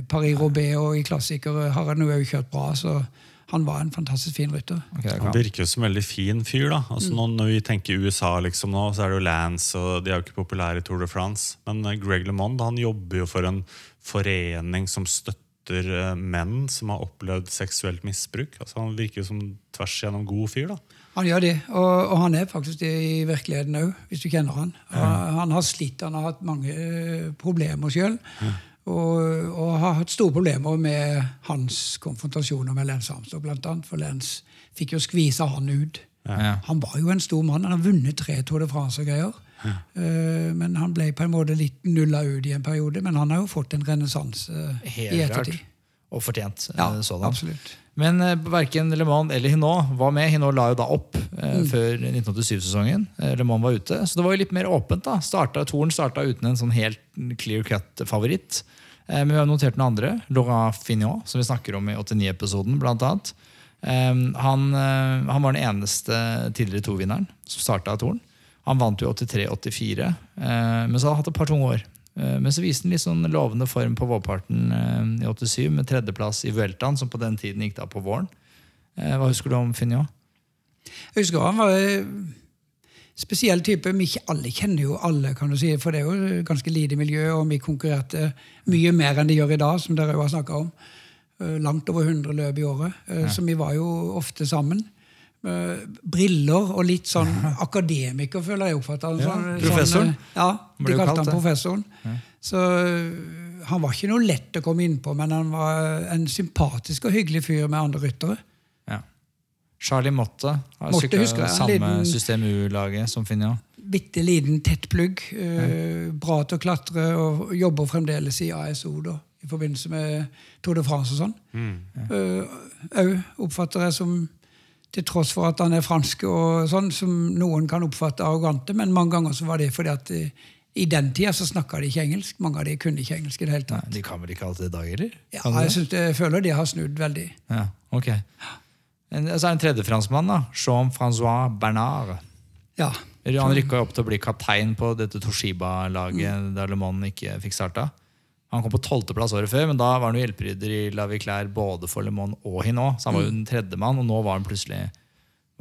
Paris-Roubais og i klassikere har han jo kjørt bra. så han var en fantastisk fin rytter. Okay, Han virker jo som en veldig fin fyr. da altså, mm. Når vi tenker USA, liksom nå, så er det jo Lance, og de er jo ikke populære i Tour de France. Men eh, Greg LeMond han jobber jo for en forening som støtter eh, menn som har opplevd seksuelt misbruk. Altså, han virker jo som tvers igjennom god fyr. da Han gjør det, og, og han er faktisk det i virkeligheten òg, hvis du kjenner han. Han, han har slitt, han har hatt mange eh, problemer sjøl. Og, og har hatt store problemer med hans konfrontasjoner med Lance Armstrong, blant annet. For Lance fikk jo skvisa han ut. Ja. Han var jo en stor mann. Han har vunnet tre Tour de France og greier. Eh, men han ble på en måte litt nulla ut i en periode. Men han har jo fått en renessanse i Helt klart. ettertid. Og fortjent. Ja, eh, sådan. absolutt. Men eh, verken Le Mans eller Hinot var med. Hinot la jo da opp eh, Mm. før 1987-sesongen. Eh, Le Mans var ute, Så det var jo litt mer åpent. da. Starta, Toren starta uten en sånn helt clear cut-favoritt. Eh, men vi har notert noen andre. Laurent Fignon, som vi snakker om i 89-episoden, blant annet. Eh, han, eh, han var den eneste tidligere Tour-vinneren som starta Toren. Han vant jo 83-84, eh, men så hadde han hatt et par tunge år. Eh, Men så viste han litt sånn lovende form på vårparten eh, i 87, med tredjeplass i Vueltaen, som på den tiden gikk da på våren. Eh, Hva husker du om Finjå? Jeg husker han var en spesiell type. Vi alle kjenner jo alle, kan du si, for det er jo ganske lite miljø, og vi konkurrerte mye mer enn de gjør i dag, som dere jo har snakka om. Langt over 100 løp i året. ja. Så vi var jo ofte sammen. Eh, Briller og litt sånn akademiker, føler jeg oppfatta han. Ja, Sånn, professoren. Sånn, eh, ja, de kalte kalt han professoren. Så eh, han var ikke noe lett å komme innpå, men han var en sympatisk og hyggelig fyr med andre ryttere. Ja. Charlie Motte har Motte sykla husker samme liten- System U-laget som Finja. bitte liten tettplugg. Eh, bra til å klatre og jobber fremdeles i ASO da, i forbindelse med Tour de France og sånn. Òg oppfatter jeg som, til tross for at han er fransk, og sånn, som noen kan oppfatte arrogante, men mange ganger så var det fordi at eh, i den tida så snakka de ikke engelsk. Mange av de kunne ikke engelsk i det hele Nei, tatt. de kan vel ikke alltid i dag, eller? Ja, jeg, det? synes jeg føler de har snudd veldig. Ja, ok. En, så er det en tredje franskmann, da. Jean-François Bernard. Ja. Han rykka opp til å bli kaptein på dette Toshiba-laget da Le Monde ikke fikk starta. Han kom på tolvteplass året før, men da var han jo hjelperydder i La Viclair både for Le Mans og Hinot. Så han var jo den tredjemann, og nå var han plutselig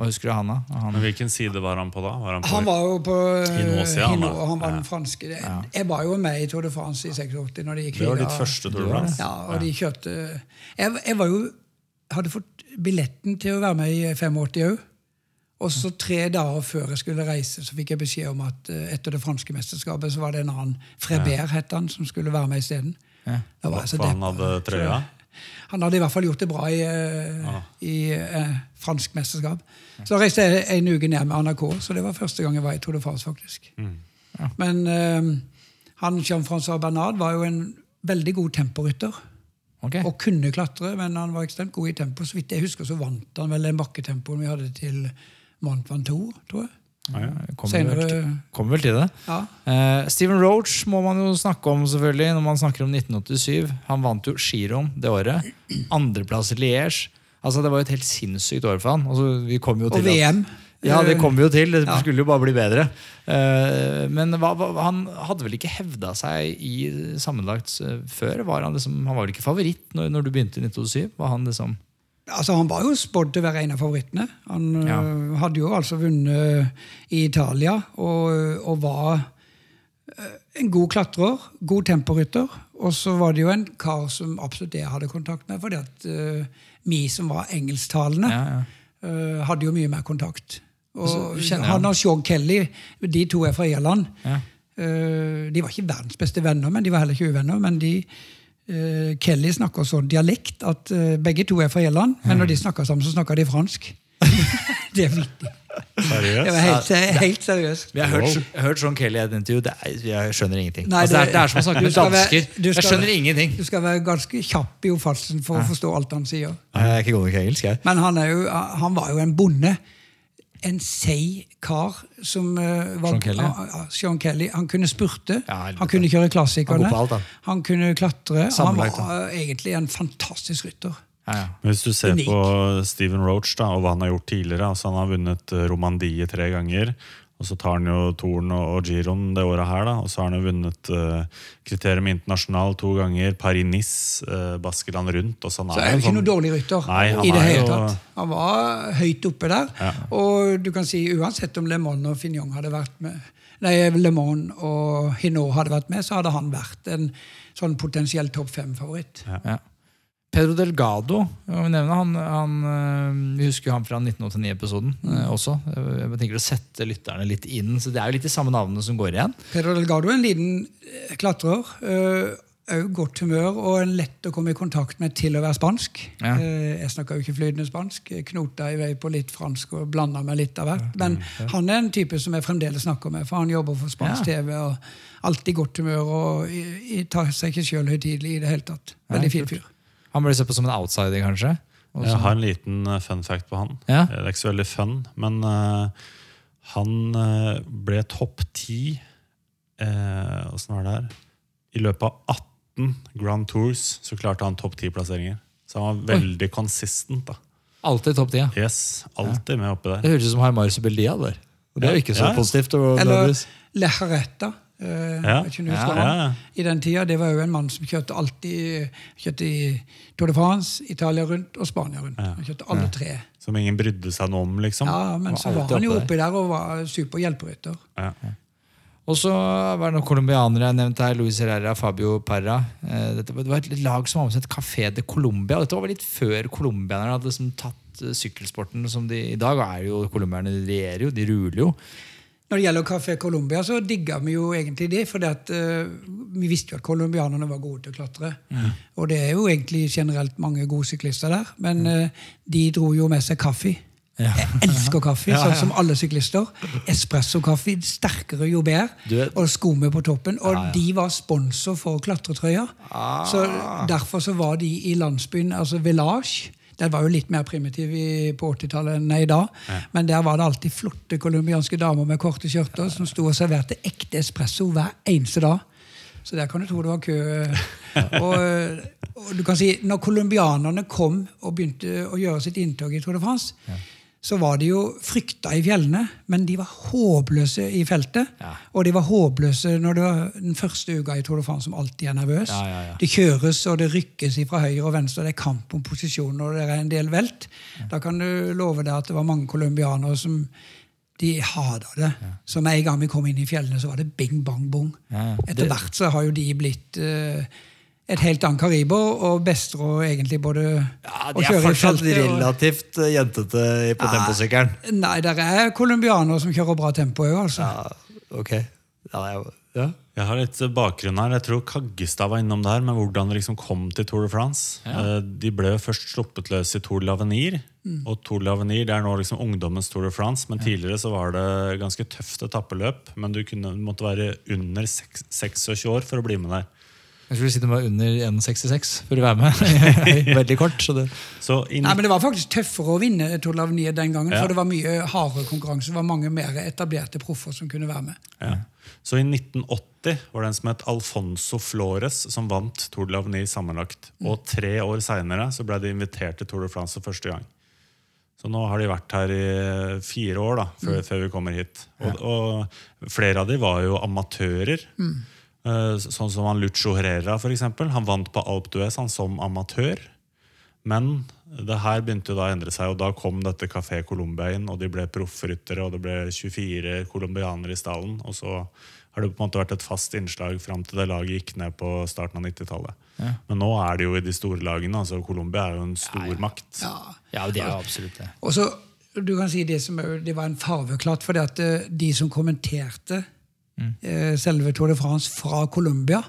Hva husker du han, da? Han, Men hvilken side var han på da? Var han på Han var jo på eh, Hinault-siden, han, var Ja. den franske. Ja. Jeg var jo med i Tour de France i 86 når de gikk det var ditt første Tour de. France? Ja, og de kjørte Jeg, jeg var jo, hadde fått billetten til å være med i 85 òg. Og så tre dager før jeg skulle reise, så fikk jeg beskjed om at eh, etter det franske mesterskapet så var det en annen Frebert het han, som skulle være med isteden. Ja. Da var jeg han hadde trøya? Han hadde i hvert fall gjort det bra i, ah. i eh, fransk mesterskap. Så da reiste jeg en uke ned med NRK, så det var første gang jeg var i Tour de France. faktisk. Men eh, han Jean-François Bernard var jo en veldig god temporytter. Okay. Og kunne klatre, men han var ekstremt god i tempo. Så vidt jeg husker, så vant han vel den bakketempoen vi hadde til Mont Ventoux, tror jeg. Ja, ja. kommer, vel til, kommer vel til det. Ja. Uh, Steven Roach må man jo snakke om selvfølgelig når man snakker om 1987. Han vant jo giroen det året. Andreplass i Liège. Altså, det var jo et helt sinnssykt år for han. Altså, vi kom jo Og VM. at-. Ja, det kom vi jo til. Det skulle jo bare bli bedre. Uh, men hva, hva, han hadde vel ikke hevda seg i sammenlagt uh, før? Var han, liksom, han var vel ikke favoritt når, når du begynte i 1987? Var han liksom Altså, Han var jo spådd til å være en av favorittene. Han Ja. uh, hadde jo altså vunnet i Italia og, og var uh, en god klatrer, god temporytter. Og så var det jo en kar som absolutt jeg hadde kontakt med, fordi at uh, vi som var engelsktalende, Ja, ja. hadde jo mye mer kontakt. Og altså, han og Sean Kelly, de to er fra Irland. De var ikke verdens beste venner, men de var heller ikke uvenner. men de øh, Kelly snakker sånn dialekt at uh, begge to er fra Irland, men når de snakker sammen, så snakker de fransk. det er vittig. Det var Seriøst? helt, helt seriøst. Vi har hørt, jeg har hørt Sean Kelly i et intervju. Det er, jeg skjønner ingenting. Nei, altså, det, er, det er som å snakke du med skal være- skal, Jeg skjønner ingenting. Du skal være ganske kjapp i oppfattelsen for å forstå alt han sier. Jeg er ikke god nok engelsk, jeg. Men han, er jo, han var jo en bonde. En seig kar som uh, var Sean Kelly? Uh, Sean Kelly. Han kunne spurte, Ja, han kunne kjøre klassikerne, Han alt, han. han kunne klatre. Han var uh, egentlig en fantastisk rytter. Ja, ja. Hvis du ser Unik. på Steven Roach da, og hva han har gjort tidligere altså Han har vunnet eh, Romandie tre ganger. Og så tar han jo Toren og og Giron det året her. da, Og så har han jo vunnet uh, kriterium internasjonal to ganger. Paris-Nice, uh, Baskeland rundt. Og så han Så er er jo han ikke sånn- noen dårlig rytter. Nei, i det er hele tatt. Han var høyt oppe der. Og du kan si uansett om Le Mans og Fignon hadde vært med Nei, Le Mans og Hinot hadde vært med, så hadde han vært en sånn potensiell topp fem-favoritt. Ja. Ja. Pedro Delgado, vi nevne, han, han, øh, vi husker han fra 1989-episoden eh, også. Jeg tenker å sette lytterne litt inn, så Det er jo litt de samme navnene som går igjen. Pedro Delgado er en liten eh, klatrer. Òg godt humør og en lett å komme i kontakt med til å være spansk. Ja. Eh, Jeg snakker jo ikke flytende spansk. Knota i vei på litt fransk og blanda meg litt av hvert. Men han er en type som jeg fremdeles snakker med, for han jobber for spansk Ja. TV. og Alltid godt humør og tar seg ikke sjøl høytidelig i det hele tatt. Veldig fin fyr. Han blir sett på som en outsider, kanskje. Også. Jeg har en liten eh, fun fact på han. Ja. Det er ikke så veldig fun, men uh, han eh, ble topp ti uh, Åssen var det her? I løpet av 18 Grand Tours så klarte han topp ti-plasseringer. Så han var veldig consistent. da. Alltid topp ti. Ja. Yes, Alltid med oppi der. Det høres ut som Haimar Subeldia. der. Og det er jo ikke så Ja, ja. positivt. Eller nødvendigvis. Uh, Ja. Ja, ja, ja. I den tida, Det var jo en mann som kjørte alltid kjørte i Tour de France, Italia rundt og Spania rundt. Han kjørte alle tre. Som ingen brydde seg noe om, liksom. Ja, Men Var så var han jo oppi der og var super hjelperytter. Ja. Og så var det noen colombianere jeg nevnte her. Luis Herrera, Fabio Parra. Eh, Dette var, det var et lag som var med Café de Colombia. Dette var litt før colombianerne hadde liksom tatt eh, sykkelsporten som de i dag er jo colombierne. De regjerer jo, de ruler jo. Når det gjelder Café Colombia, så digga vi jo egentlig det. For vi visste jo at colombianerne var gode til å klatre. Og det er jo egentlig generelt mange gode syklister der. Men uh, de dro jo med seg kaffe. Ja. Jeg elsker kaffe, sånn som alle syklister. Espresso-kaffe, sterkere jo bedre. Og sko med på toppen. Og Ja, ja. de var sponsor for klatretrøya. Så Derfor så var de i landsbyen, altså Village. Den var jo litt mer primitiv i, på 80-tallet enn i dag. Men der var det alltid flotte colombianske damer med korte skjørter som sto og serverte ekte espresso hver eneste dag. Så der kan du tro det var kø. Og, og du kan si, når colombianerne kom og begynte å gjøre sitt inntog i Tour de France, så var de jo frykta i fjellene, men de var håpløse i feltet. Ja. Og de var håpløse når det var den første uka i Tour de France, som alltid er nervøs. Ja, ja, ja. Det kjøres og det rykkes fra høyre og venstre, det er kamp om posisjonen og det er en del velt. Da kan du love deg at det var mange colombianere som de hata det. Så med en gang vi kom inn i fjellene, så var det bing, bang, bong. Etter hvert så har jo de blitt eh, et helt annet kaliber, og bestrer egentlig både Ja, å De kjøre i fortsatt er fortsatt relativt og... jentete på temposykkelen. Nei, det er colombianere som kjører bra tempo òg, altså. Ja, ok. Ja, det ja. Jeg har litt bakgrunn her. Jeg tror Kaggestad var innom her, med hvordan det liksom kom til Tour de France. Ja. De ble først sluppet løs i Tour de l'Avenir. Og Tour de l'Avenir det er nå liksom ungdommens Tour de France. Men tidligere så var det ganske tøft etappeløp. Men du kunne, du måtte være under seks- 26 år for å bli med der. Jeg skulle si det var under 1,66 for å være med. Veldig kort. Så det, Nei, men Det var faktisk tøffere å vinne Tour de den gangen, Ja. for det var mye hardere konkurranse. Det var mange mer etablerte proffer som kunne være med. Ja. Så i 1980 var det en som het Alfonso Flores som vant Tour de l'Avenir sammenlagt. Og tre år seinere ble de invitert til Tour de France for første gang. Så nå har de vært her i fire år da, før, før vi kommer hit. Og, og flere av de var jo amatører. Eh, Sånn som han Lucho Herrera, for eksempel. Han vant på Alp d'Huez han som amatør. Men det her begynte jo da å endre seg, og da kom dette Café Colombia inn, og de ble proffryttere, og det ble 24 colombianere i stallen. Og så har det på en måte vært et fast innslag fram til det laget gikk ned på starten av 90-tallet. Men nå er det jo i de store lagene. altså Colombia er jo en stormakt. Ja. ja, det er jo absolutt det. Og så, du kan si Det som det var en farveklatt, det at eh, de som kommenterte eh, selve Tour de France fra Colombia,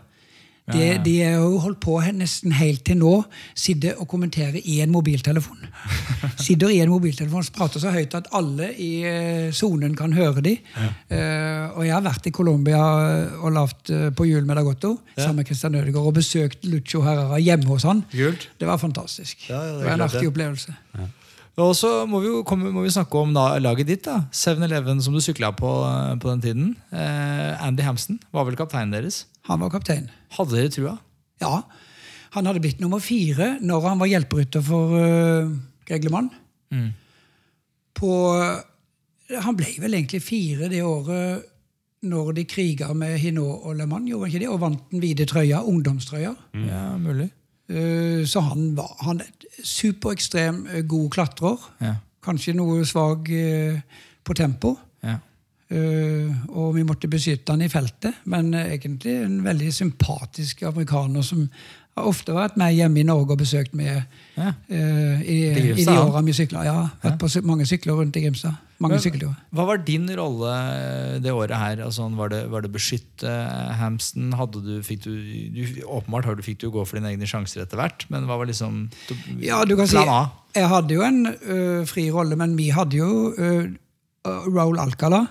De, Ja, ja. de er jo holdt på nesten helt til nå. Sitter og kommenterer i en mobiltelefon. Sitter i en mobiltelefon og prater så høyt at alle i eh, sonen kan høre de. Uh, og jeg har vært i Colombia og lavt på jul med Dagotto sammen med Christian Ødegaard og besøkt Lucho Herrera hjemme hos han. Kult. Det var fantastisk. Ja, ja, det det var en artig opplevelse. Og så må vi jo komme, må vi snakke om da, laget ditt. da 7-Eleven som du sykla på eh, på den tiden. Eh, Andy Hampson var vel kapteinen deres. Han var kaptein. Hadde dere trua? Ja. Han hadde blitt nummer fire når han var hjelperytter for uh, Greg LeMond. Mm. På Han ble vel egentlig fire det året når de kriga med Hinault og Le Mans, gjorde han ikke det? Og vant den hvite trøya, ungdomstrøya. Ja, mulig. Eh, Så han var han er superekstrem eh, god klatrer. Ja. Kanskje noe svak eh, på tempo. Ja. Og vi måtte beskytte han i feltet, men egentlig en veldig sympatisk amerikaner som har ofte vært med hjemme i Norge og besøkt med Ja. i, i de åra vi sykla. Ja, vært på mange sykler rundt i Grimstad. Mange sykkelturer. Hva var din rolle det året her? Altså, var, det, var det beskytte Hamsten? Hadde du, fikk du, du, åpenbart har du, fikk du gå for dine egne sjanser etter hvert, men hva var liksom Ja, du kan si, plan A? jeg hadde jo en ø, fri rolle, men vi hadde jo ø, Alcala,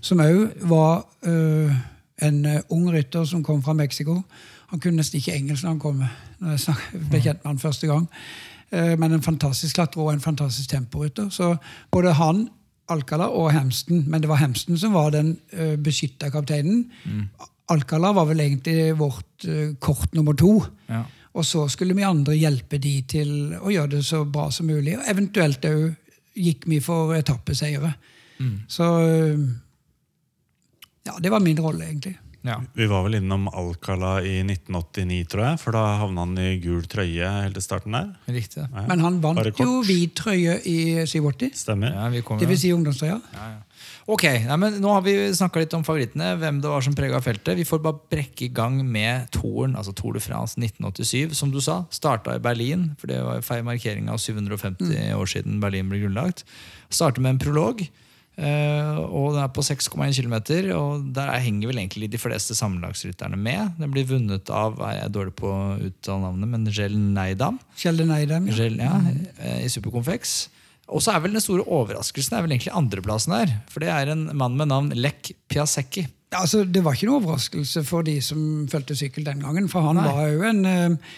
som òg var ø, en ung rytter som kom fra Mexico. Han kunne nesten ikke engelsk når han kom, når jeg snak, ble kjent med han første gang. Eh, Men en fantastisk klatrer og en fantastisk temporytter. Så både han, Alcala og Hamston, men det var Hamston som var den uh, beskytta kapteinen. Alcala var vel egentlig vårt uh, kort nummer to. Ja. Og så skulle vi andre hjelpe de til å gjøre det så bra som mulig. Og eventuelt òg gikk vi for etappeseiere. Så ja, det var min rolle, egentlig. Ja. Vi var vel innom Alcala i 1989, tror jeg. For da havna han i gul trøye helt i starten der. Riktig. Ja. Men han vant jo hvit trøye i 87. Stemmer. Ja, vi Det vil si ungdomstrøya. Ja, ja. Ok, nei, men Nå har vi snakka litt om favorittene, hvem det var som prega feltet. Vi får bare brekke i gang med toren, altså Tour de France 1987. Som du sa, starta i Berlin, for det var feil markering av 750 år siden Berlin ble grunnlagt. Starter med en prolog. Eh, og Den er på 6,1 km, og der henger vel egentlig de fleste sammenlagsrytterne med. Den blir vunnet av jeg er dårlig på å uttale navnet, men Gel Neidam. Gel Neidam, Ja. Gel, ja, eh, i Superconfex. Og så er vel den store overraskelsen er vel egentlig andreplassen her. For det er en mann med navn Lech Piasecki. Ja, altså, det var ikke noe overraskelse for de som fulgte sykkel den gangen. For han Nei. var jo en eh,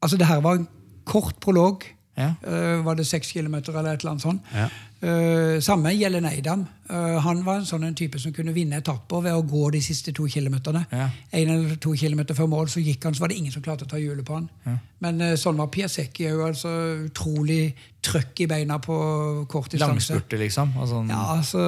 Altså, det her var en kort prolog. Ja. Uh, var det seks kilometer eller et eller annet sånt. Ja. Eh, samme gjelder Neidam. Eh, han var en sånn en type som kunne vinne etapper ved å gå de siste to kilometerne. Ja. En eller to kilometer før mål så gikk han, så var det ingen som klarte å ta hjulet på han. Men eh, sånn var Piasecki òg. Altså, utrolig trøkk i beina på kort distanse. Langspurte, liksom. Altså, Ja, altså,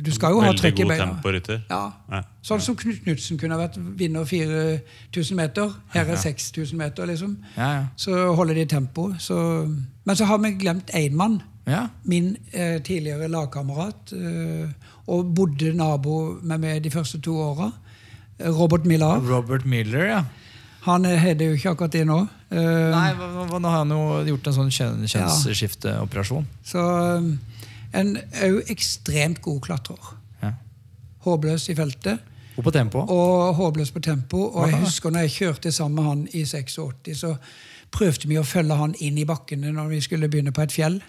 du- skal jo ha Veldig trøkk i god beina. temporytter. Ja. Ja. Sånn som Knut Knutsen kunne ha vært vinner 4000 meter. Her er 6000 meter, liksom. Ja, ja. Så holder de tempo. Så, men så har vi glemt én mann. Ja. Min eh, tidligere lagkamerat. Eh, og bodde nabo med meg de første to åra. Robert Miller. Robert Miller, ja. Han eh, heter jo ikke akkurat det nå. Eh, Nei, Nå har han jo gjort en sånn kjønn, kjønnsskifteoperasjon. Så eh, en òg ekstremt god klatrer. Ja. Håpløs i feltet. Og på tempo. og håpløs på tempo. Og jeg husker når jeg kjørte sammen med han i 86, så prøvde vi å følge han inn i bakkene når vi skulle begynne på et fjell.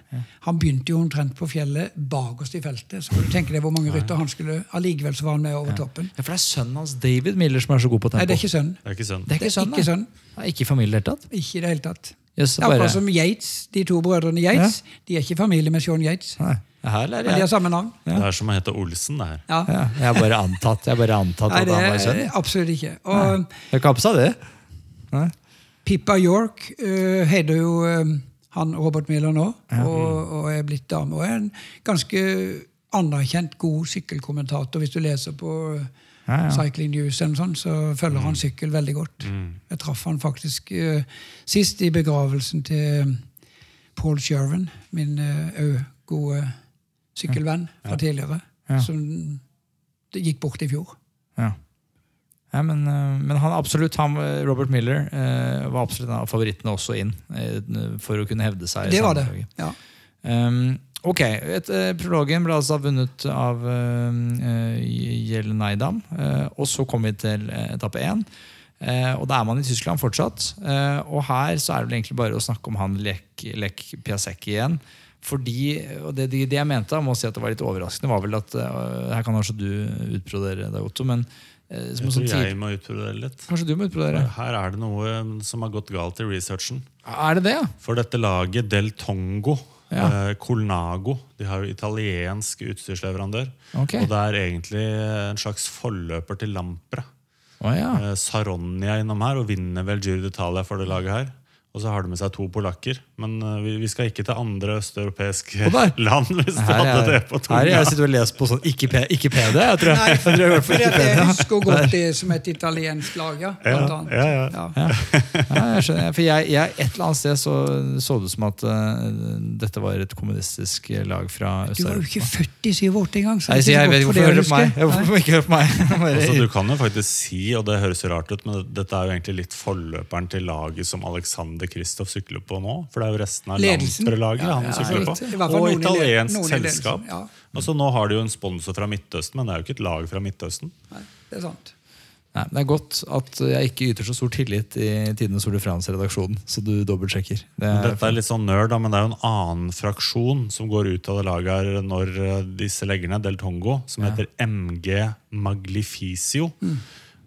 Han begynte jo omtrent på fjellet bakerst i feltet. Så kan du tenke deg hvor mange rytter han skulle Allikevel så var han med over toppen. Ja, for det er sønnen hans, David Miller, som er så god på tempo. Nei, det er ikke sønn. Det er ikke sønn. Det er Det er ikke nei. sønn. Nei, Ikke familie i det hele tatt? Ikke i det hele tatt. Yes, Det bare akkurat som Yates, de to brødrene Yates. De er ikke i familie med Sean Yates. Nei, Her Men de har samme navn. Det er som å hete Olsen. det her. Ja. Ja, jeg har bare antatt, jeg har bare antatt Nei, at han var sønn. absolutt ikke. Og Jeg kapsa ikke det. Nei. Pippa York uh, heter jo uh, han Robert Miller nå, og, og er blitt dame. Og er en ganske anerkjent god sykkelkommentator. Hvis du leser på Ja, ja. Cycling News, eller sånn, så følger han sykkel veldig godt. Jeg traff han faktisk uh, sist i begravelsen til Paul Sherwin, min òg gode sykkelvenn fra tidligere, Ja. som gikk bort i fjor. Ja. Ja, men, eh, men han absolutt, han, eh, Robert Miller eh, var absolutt en av favorittene også inn eh, for å kunne hevde seg. Det var det. ja. Um, ok, et, eh, Prologen ble altså vunnet av uh, Jelen Neidam. eh, og så kom vi til eh, etappe én. Eh, og da er man i Tyskland fortsatt. Eh, og her så er det vel egentlig bare å snakke om han Lek, Lek Piasek igjen. Fordi, og det, det, jeg mente, jeg må si at det var litt overraskende, var vel at Her kan kanskje du utbrodere deg, Otto. Men uh, jeg tror jeg må utbrodere litt. Kanskje du må utbrodere? Her er det noe som har gått galt i researchen. Er det det, ja? For dette laget Del Tongo, Ja. eh, Colnago, de har jo italiensk utstyrsleverandør. Okay. Og det er egentlig en slags forløper til Lampre. Oh, ja. Eh, Saronia innom her og vinner vel Giro d'Italia for det laget her. Og så har de med seg to polakker. Men eh, vi, vi skal ikke til andre østeuropeiske land. hvis du hadde det på tunga. her er jeg sitter og leser på sånn ikke, ikke PD, jeg tror. Nei, jeg tror jeg går for jeg, jeg husker godt det som et italiensk lag, ja. Ja, Blant annet. ja, ja. Ja. Ja, jeg skjønner. For jeg, jeg, et eller annet sted så, så det ut som at uh, dette var et kommunistisk lag fra Du var jo ikke født i 87 engang. så Nei, det så er jeg ikke vet hvorfor for hører på meg. Hvorfor ikke hører på meg? Altså, du kan jo faktisk si, og det høres rart ut, men dette er jo egentlig litt forløperen til laget som Alexander Kristoff sykler på nå. For det er jo resten av Ledelsen. Lampre-laget Ja, han ja, sykler på. Og italiensk ledelsen, selskap. ja. Altså, nå har de jo en sponsor fra Midtøsten, men det er jo ikke et lag fra Midtøsten. Nei, det er sant. Nei, det er godt at jeg ikke yter så stor tillit i Tidenes Tour de France-redaksjonen. Så du dobbeltsjekker. Det er, Dette er litt sånn nerd, da, men det er jo en annen fraksjon som går ut av det laget her når eh, disse legger ned, Del Tongo, som heter MG Maglificio.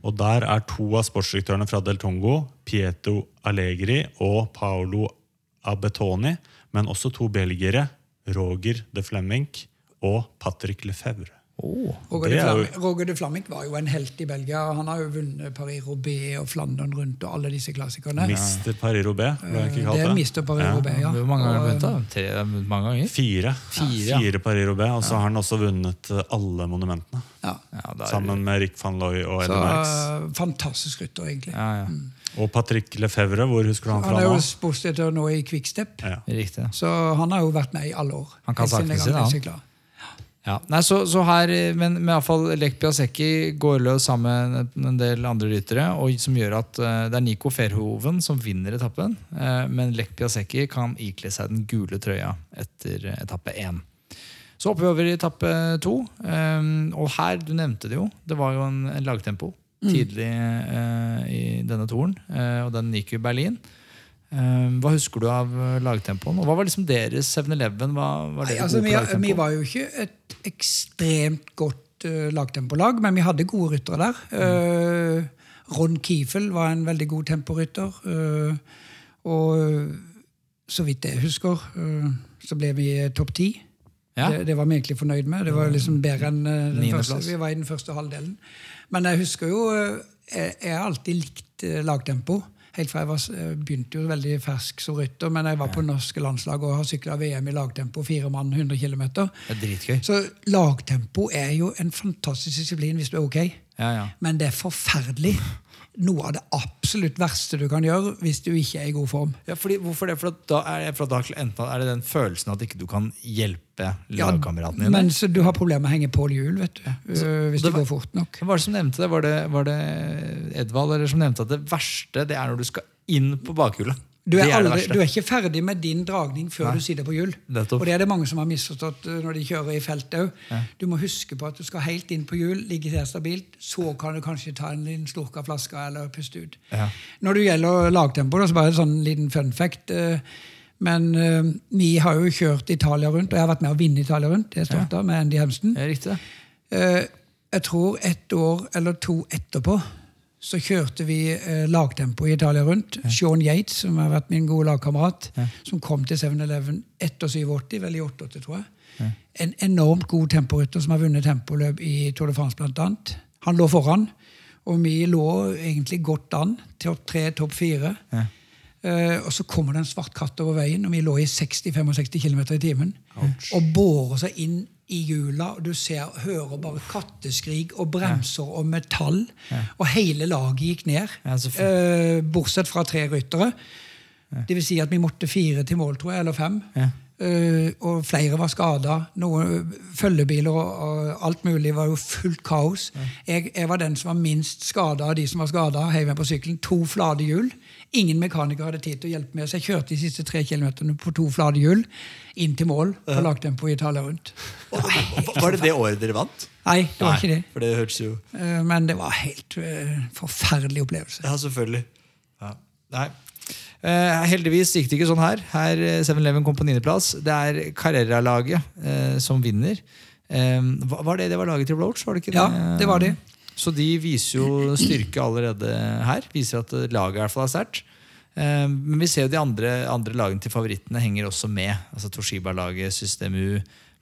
Og der er to av sportsdirektørene fra Del Tongo, Pietro Allegri og Paolo Abetoni, men også to belgiere, Roger de Flemming og Patrick Lefebvre. Åh. Roger de, Roger de Flaming var jo en helt i Belgia. Han har jo vunnet Paris-Roubais og Flandern rundt og alle disse klassikerne. Mister Paris-Roubaix, ble det ikke kalt er det? Mr. Paris-Roubais, ja. Hvor mange ganger vunnet? da? Tre, mange ganger? Fire. Fire, ja. Fire Paris-Roubaix, og så har han også vunnet eh, alle monumentene. Ja. Sammen med Rick van Looy og Eddie Merckx. eh, fantastisk rytter, egentlig. Ja, ja. Og Patrick Lefebvre, hvor husker du han Han fra er jo nå? sportsdirektør nå i Quickstep, Ja. Så han har jo vært med i alle år. Han kan jeg sine, ble han. Ja, nei, så, så her, Men, men i alle fall Lek Piasecki går løs sammen med en- del andre ryttere, og som gjør at uh, det er Nico Ferhoven som vinner etappen. Uh, men Lek Piasecki kan ikle seg den gule trøya etter etappe én. Så hopper vi over i etappe to. Um, og her, du nevnte det jo, det var jo en, en lagtempo tidlig uh, i denne toren. og den gikk i Berlin. Eh, hva husker du av eh, lagtempoen? Og hva var liksom deres 7-Eleven? Hva var Nei, dere altså, vi, vi var jo ikke et ekstremt godt uh, lagtempolag, men vi hadde gode ryttere der. Eh, Ron Kiefel var en veldig god temporytter. Uh, og så vidt jeg husker, så ble vi topp ti. Ja. Det, det var vi egentlig fornøyd med. Det var liksom bedre enn den første. Vi var i den første halvdelen. Men jeg husker jo Jeg har alltid likt lagtempo. Helt fra jeg var, eh, begynte jo veldig fersk som rytter, men jeg var på norske landslag og har sykla VM i lagtempo, fire mann, 100 km. Så lagtempo er jo en fantastisk disiplin hvis du er ok, Ja, ja. men det er forferdelig. Noe av det absolutt verste du kan gjøre hvis du ikke er i god form. Ja, fordi, hvorfor det? For da er, for da er det den følelsen at ikke du kan hjelpe Ja, lagkameraten din. men så du har problemer med å henge på hjul vet du, øh, hvis det det går fort nok. Var det som nevnte det? Var det, var det Edvald eller som nevnte at det verste det er når du skal inn på bakhjulet? Du er, aldri, du er ikke ferdig med din dragning før Nei. du sitter på hjul. Og det er det mange som har misforstått øh, når de kjører i felt òg. Du må huske på at du skal helt inn på hjul, ligge der stabilt. Så kan du kanskje ta en liten slurk av flaska eller puste ut. Ja. Når det gjelder lagtempo, så bare en sånn liten fun fact. eh, Men eh, vi har jo kjørt Italia rundt, og jeg har vært med å vinne Italia rundt. Det er jeg da, med Andy Hemsten. Riktig. Eh, Jeg tror et år eller to etterpå så kjørte vi eh, lagtempo i Italia rundt. Sean Yates, som har vært min gode lagkamerat, som kom til 7-Eleven etter 87, vel i 88, tror jeg. En enormt god temporytter som har vunnet tempoløp i Tour de France, blant annet. Han lå foran, og vi lå egentlig godt an. Topp tre, topp fire. Uh, og så kommer det en svart katt over veien, og vi lå i 60-65 km i timen. Og borer seg inn i hjula, og du ser, hører bare katteskrik og bremser og metall. Og hele laget gikk ned, Ja, eh, bortsett fra tre ryttere. Det vil si at vi måtte fire til mål, tror jeg, eller fem. Ja. Eh, og flere var skada. Følgebiler og, og alt mulig var jo fullt kaos. Jeg, jeg var den som var minst skada av de som var skada. Heiv meg på sykkelen. To flate hjul. Ingen mekaniker hadde tid til å hjelpe meg, så jeg kjørte de siste tre kilometerne på to flate hjul inn til mål og lagt dem på Italia rundt. Var det det året dere vant? Nei, det var Nei, ikke det. For det hørtes jo Eh, Men det var en helt eh, forferdelig opplevelse. Ja, selvfølgelig. Ja. Nei. Eh, heldigvis gikk det ikke sånn her. Her eh, 7-Eleven kom på niendeplass. Det er Carrera-laget som vinner. Var det det var laget til Roach? Var det ikke Ja, det? det var det. Så de viser jo styrke allerede her. Viser at laget i hvert fall er sterkt. Eh, men vi ser jo de andre, andre lagene til favorittene henger også med. Altså Toshiba-laget, System U,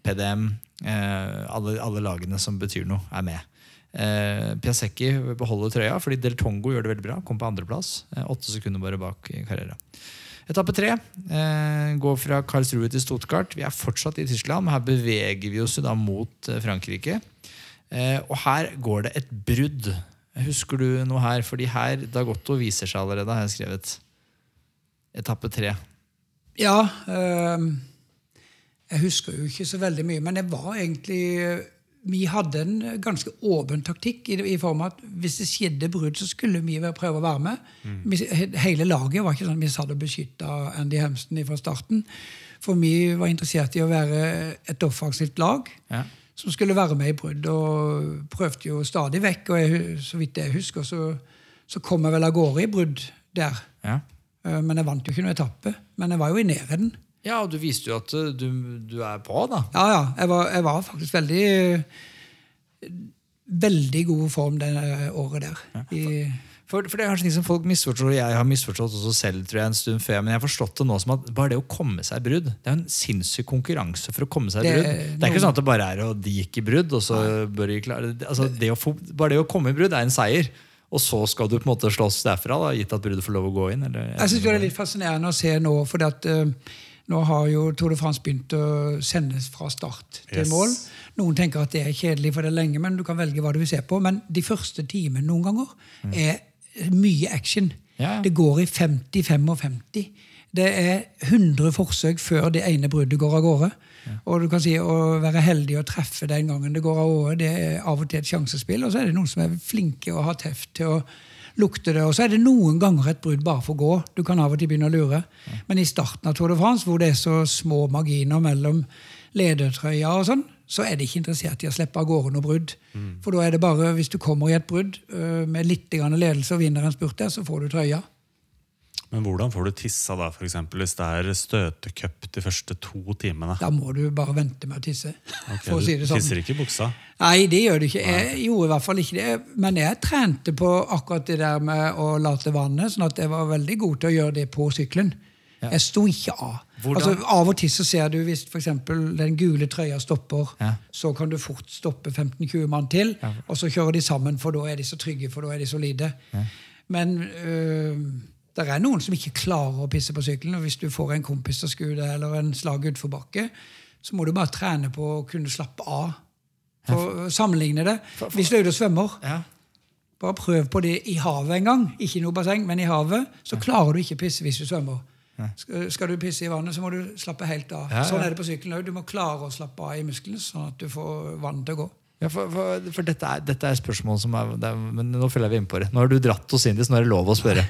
PDM. Eh, alle, alle lagene som betyr noe, er med. Eh, Piasecki beholder trøya fordi Del Tongo gjør det veldig bra. Kom på andreplass. Åtte sekunder bare bak Carrera. Etappe tre går fra Karlsruhe til Stuttgart. Vi er fortsatt i Tyskland, men her beveger vi oss da mot Frankrike. Eh, og her går det et brudd. Husker du noe her? Fordi her Dagotto viser seg allerede, har jeg skrevet. Etappe tre. Ja, Øh, jeg husker jo ikke så veldig mye, men det var egentlig Vi hadde en ganske åpen taktikk i, i form av at hvis det skjedde brudd, så skulle vi prøve å være med. Vi, hele laget var ikke sånn vi satt og beskytta Andy Hemsen fra starten. For vi var interessert i å være et offensivt lag Ja. Som skulle være med i brudd, og prøvde jo stadig vekk. Og jeg, så vidt jeg husker, så, så kom jeg vel av gårde i brudd der. Ja. Eh, Men jeg vant jo ikke noen etappe. Men jeg var jo i nærheten. ja, og du viste jo at eh, du, du er på, da. Ja, ja. Jeg var, jeg var faktisk veldig Veldig god form det året der. I, For, for det er kanskje ting som folk misforstår, og jeg har misforstått også selv tror jeg, en stund før, men jeg har forstått det nå som at bare det å komme seg i brudd Det er en sinnssyk konkurranse for å komme seg i brudd. Det er ikke sånn at det bare er å de gikk i brudd, og så bør de klare det. Altså, det å få, bare det å komme i brudd er en seier. Og så skal du på en måte slåss derfra, da, gitt at bruddet får lov å gå inn. Eller, jeg synes det er litt fascinerende å se nå, for nå har jo Tour de France begynt å sendes fra start til Yes. mål. Noen tenker at det er kjedelig, for det er lenge, men du kan velge hva du vil se på. Men de første timene noen ganger er mye action. Ja, ja. Det går i 50-55. Det er 100 forsøk før det ene bruddet går av gårde. Og du kan si Å være heldig og treffe den gangen det går av gårde, det er av og til et sjansespill. Og så er det noen som er flinke og har teft til å lukte det. Og så er det noen ganger et brudd bare får gå. Du kan av og til begynne å lure. Men i starten av Tour de France, hvor det er så små marginer mellom ledertrøya og sånn, så er de ikke interessert i å slippe av gårde noe brudd. For da er det bare, hvis du kommer i et brudd øh, med litt ledelse og vinner en spurt der, så får du trøya. Men hvordan får du tissa da, for eksempel, hvis det er støtecup de første to timene? Da må du bare vente med å tisse. Okay, for å si det Du sånn. tisser ikke i buksa? Nei, det gjør du ikke. Jeg gjorde i hvert fall ikke det. Men jeg trente på akkurat det der med å late vannet, sånn at jeg var veldig god til å gjøre det på sykkelen. Jeg sto ikke av. Altså, av og til så ser du hvis for eksempel den gule trøya stopper, Ja. så kan du fort stoppe 15-20 mann til, og så kjører de sammen, for da er de så trygge, for da er de solide. Men øh, det er noen som ikke klarer å pisse på sykkelen, og hvis du får en kompis til å skue deg, eller en slag utforbakke, så må du bare trene på å kunne slappe av. For å sammenligne det. Hvis du er ute og svømmer, Ja. bare prøv på det i havet en gang. Ikke i noe basseng, men i havet. Så klarer du ikke pisse hvis du svømmer. Skal, du pisse i vannet, så må du slappe helt av. Ja, ja. Sånn er det på sykkelen òg. Du må klare å slappe av i musklene, sånn at du får vannet til å gå. Ja, for, for, for dette, er, dette er spørsmål som er, er Men nå føler jeg vi inn på det. Nå har du dratt oss inn dit, så nå er det lov å spørre.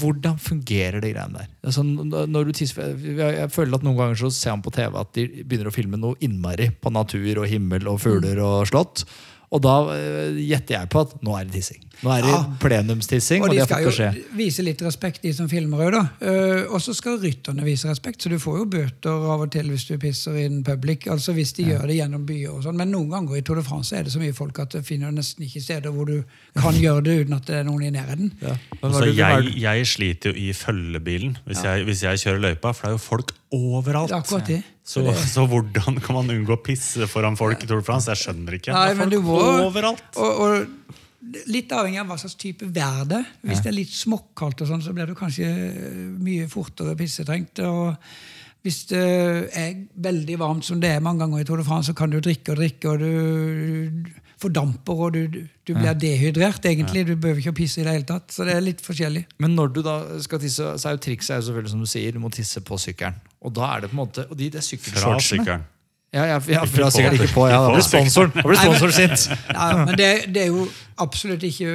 Hvordan fungerer de greiene der? Altså, jeg, jeg føler at Noen ganger så ser man på TV at de begynner å filme noe innmari på natur og himmel og fugler og slott. Og da eh, gjetter jeg på at nå er det tissing. Nå er det Ja. plenumstissing. Og Og de de har skal jo vise litt respekt, de som filmer òg, da. Uh, og så skal rytterne vise respekt, så du får jo bøter av og til hvis du pisser in public. Altså hvis de gjør det gjennom byer og sånn. Men noen ganger i Tour de France er det så mye folk at du finner nesten ikke steder hvor du kan gjøre det uten at det er noen i nærheten. Ja. Altså, jeg, jeg sliter jo i følgebilen hvis, jeg, hvis jeg kjører løypa, for det er jo folk overalt. Det er akkurat det. Så, så hvordan kan man unngå å pisse foran folk i Tour de France? Jeg skjønner ikke. Nei, det er folk du må- overalt. Og, og litt avhengig av hva slags type vær det er. Hvis det er litt småkaldt, og sånn, så blir du kanskje eh, mye fortere pissetrengt. og hvis det er veldig varmt, som det er mange ganger i Tour de France, så kan du drikke og drikke, og du fordamper, og du, du blir dehydrert. egentlig. Du behøver ikke å pisse i det hele tatt. Så det er litt forskjellig. Men når du da skal tisse, så er jo trikset er jo selvfølgelig som du sier, du må tisse på sykkelen. Og da er det på en måte, og de, det er sykkelshortsene. Ja, ja, ja, Ikke jeg sikkert ikke på. Ja, da blir sponsoren, da blir sponsoren sint. Ja, men det, det er jo absolutt ikke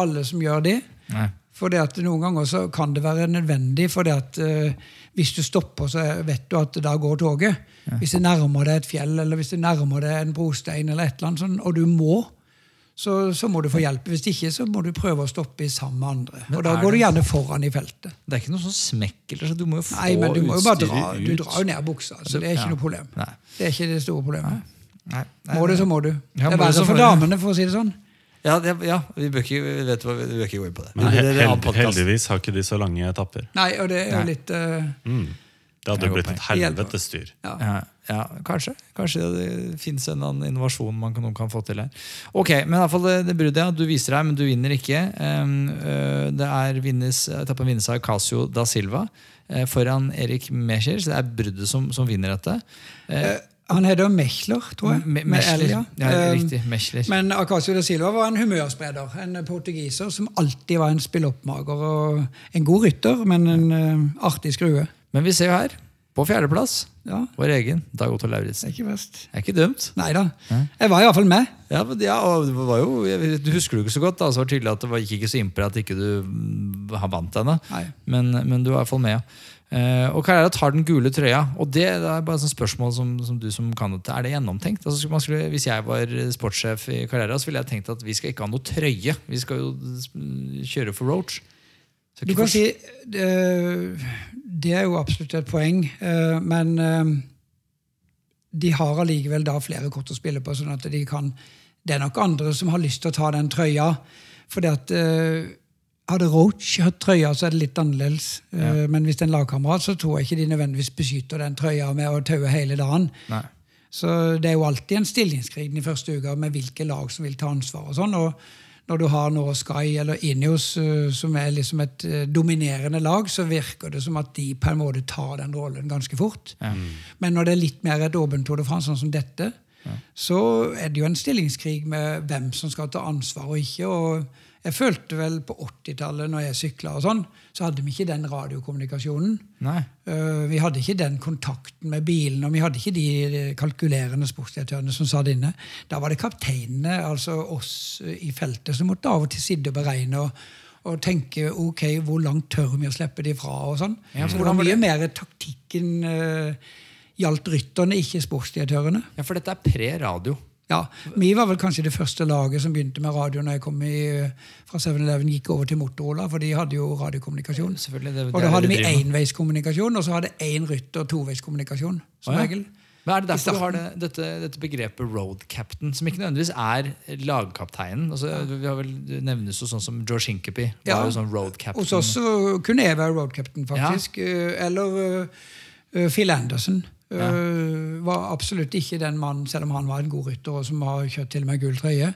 alle som gjør det. Nei. For det at Noen ganger så kan det være nødvendig, for det at uh, hvis du stopper, så vet du at da går toget. Hvis det nærmer deg et fjell, eller hvis det nærmer deg en brostein, eller et eller annet sånn, og du må, så, så må du få hjelp. Hvis ikke, så må du prøve å stoppe i sammen med andre. Men Og da går du gjerne foran i feltet. Det er ikke noe sånn smekk, eller så du må jo få Nei, men du må jo bare dra. Du drar jo ned buksa, så det er ikke Ja. noe problem. Nei. Det er ikke det store problemet. Nei, nei, Må du, så må du. Ja, Det er verre for damene, for å si det sånn. Ja, det, ja vi, bør ikke, vi, vet vi bør ikke gå inn på det. Men det, det, heldigvis har ikke de så lange etapper. Nei, og det er jo litt Uh, Mm. Det hadde blitt et helvetes styr. ja. Ja, kanskje. Kanskje det finnes en annen innovasjon man kan, kan få til her. Ok, men i hvert fall det, det bruddet, ja. Du viser deg, men du vinner ikke. Øh, det er vinnes, etappen vinnes av Casio da Silva eh, foran Erik Mescher, så det er bruddet som, som vinner dette. Eh, Eh, Han heter Mechler, tror jeg. Me- Mechler. Ja. Ja, Eh, riktig. Mechler. Men Acacio da Silva var en humørspreder. En portugiser som alltid var en spilloppmager. og En god rytter, men en eh, artig skrue. Men vi ser jo her, på fjerdeplass, Ja, vår egen Dag Otto Lauritzen. ikke verst. Er ikke dumt. Nei da. Jeg var iallfall med. Ja, men, ja, og det var jo, jeg- Du husker det ikke så godt, da, så var det tydelig at det gikk ikke så impre at ikke du mm, har vant ennå. Men, men du var i hvert fall med. ja. Eh, og Carrera tar den gule trøya. Og det, det er bare et spørsmål som, som du som kan dette, Er det gjennomtenkt? Altså, skulle man skulle, hvis jeg var sportssjef i Carrera, så ville jeg tenkt at vi skal ikke ha noe trøye. Vi skal jo mm, kjøre for Roach. Du kan si det, det er jo absolutt et poeng, eh, men eh, de har allikevel da flere kort å spille på, sånn at de kan Det er nok andre som har lyst til å ta den trøya. fordi at eh, hadde Roach hatt trøya, så er det litt annerledes. Ja. Men hvis det er en lagkamerat, så tror jeg ikke de nødvendigvis beskytter den trøya med å taue hele dagen. Nei. Så det er jo alltid en stillingskrig den første uka med hvilke lag som vil ta ansvar. og sånn, og Når du har nå Sky eller Ineos, eh, som er liksom et eh, dominerende lag, så virker det som at de på en måte tar den rollen ganske fort. Men når det er litt mer et åpent Tour de France, sånn som dette, så er det jo en stillingskrig med hvem som skal ta ansvar og ikke. og jeg følte vel på 80-tallet, når jeg sykla og sånn, så hadde vi ikke den radiokommunikasjonen. Nei. Uh, vi hadde ikke den kontakten med bilen, og vi hadde ikke de kalkulerende sportsdirektørene som satt inne. Da var det kapteinene, altså oss uh, i feltet, som måtte av og til sitte og beregne og, og tenke ok, hvor langt tør vi å slippe de fra. og sånn. Ja, så det var mye mer taktikken uh, gjaldt rytterne, ikke sportsdirektørene. Ja, for dette er pre-radio. Ja, Vi var vel kanskje det første laget som begynte med radio når jeg kom i, fra 7-Eleven gikk over til Motorola, for de hadde jo radiokommunikasjon. Selvfølgelig, det- og da hadde vi enveiskommunikasjon, og så hadde én rytter toveiskommunikasjon. som Å, ja. regel. Men er det derfor du har det, dette, dette begrepet road captain, som ikke nødvendigvis er lagkapteinen? Altså, vi har vel det nevnes jo sånn som George Hinkepy var Ja. sånn road captain. Hos oss kunne jeg være road captain, faktisk. Ja. Eller eh, eh, Phil Anderson. Eh, var absolutt ikke den mannen, selv om han var en god rytter og som har kjørt til og med gull trøye.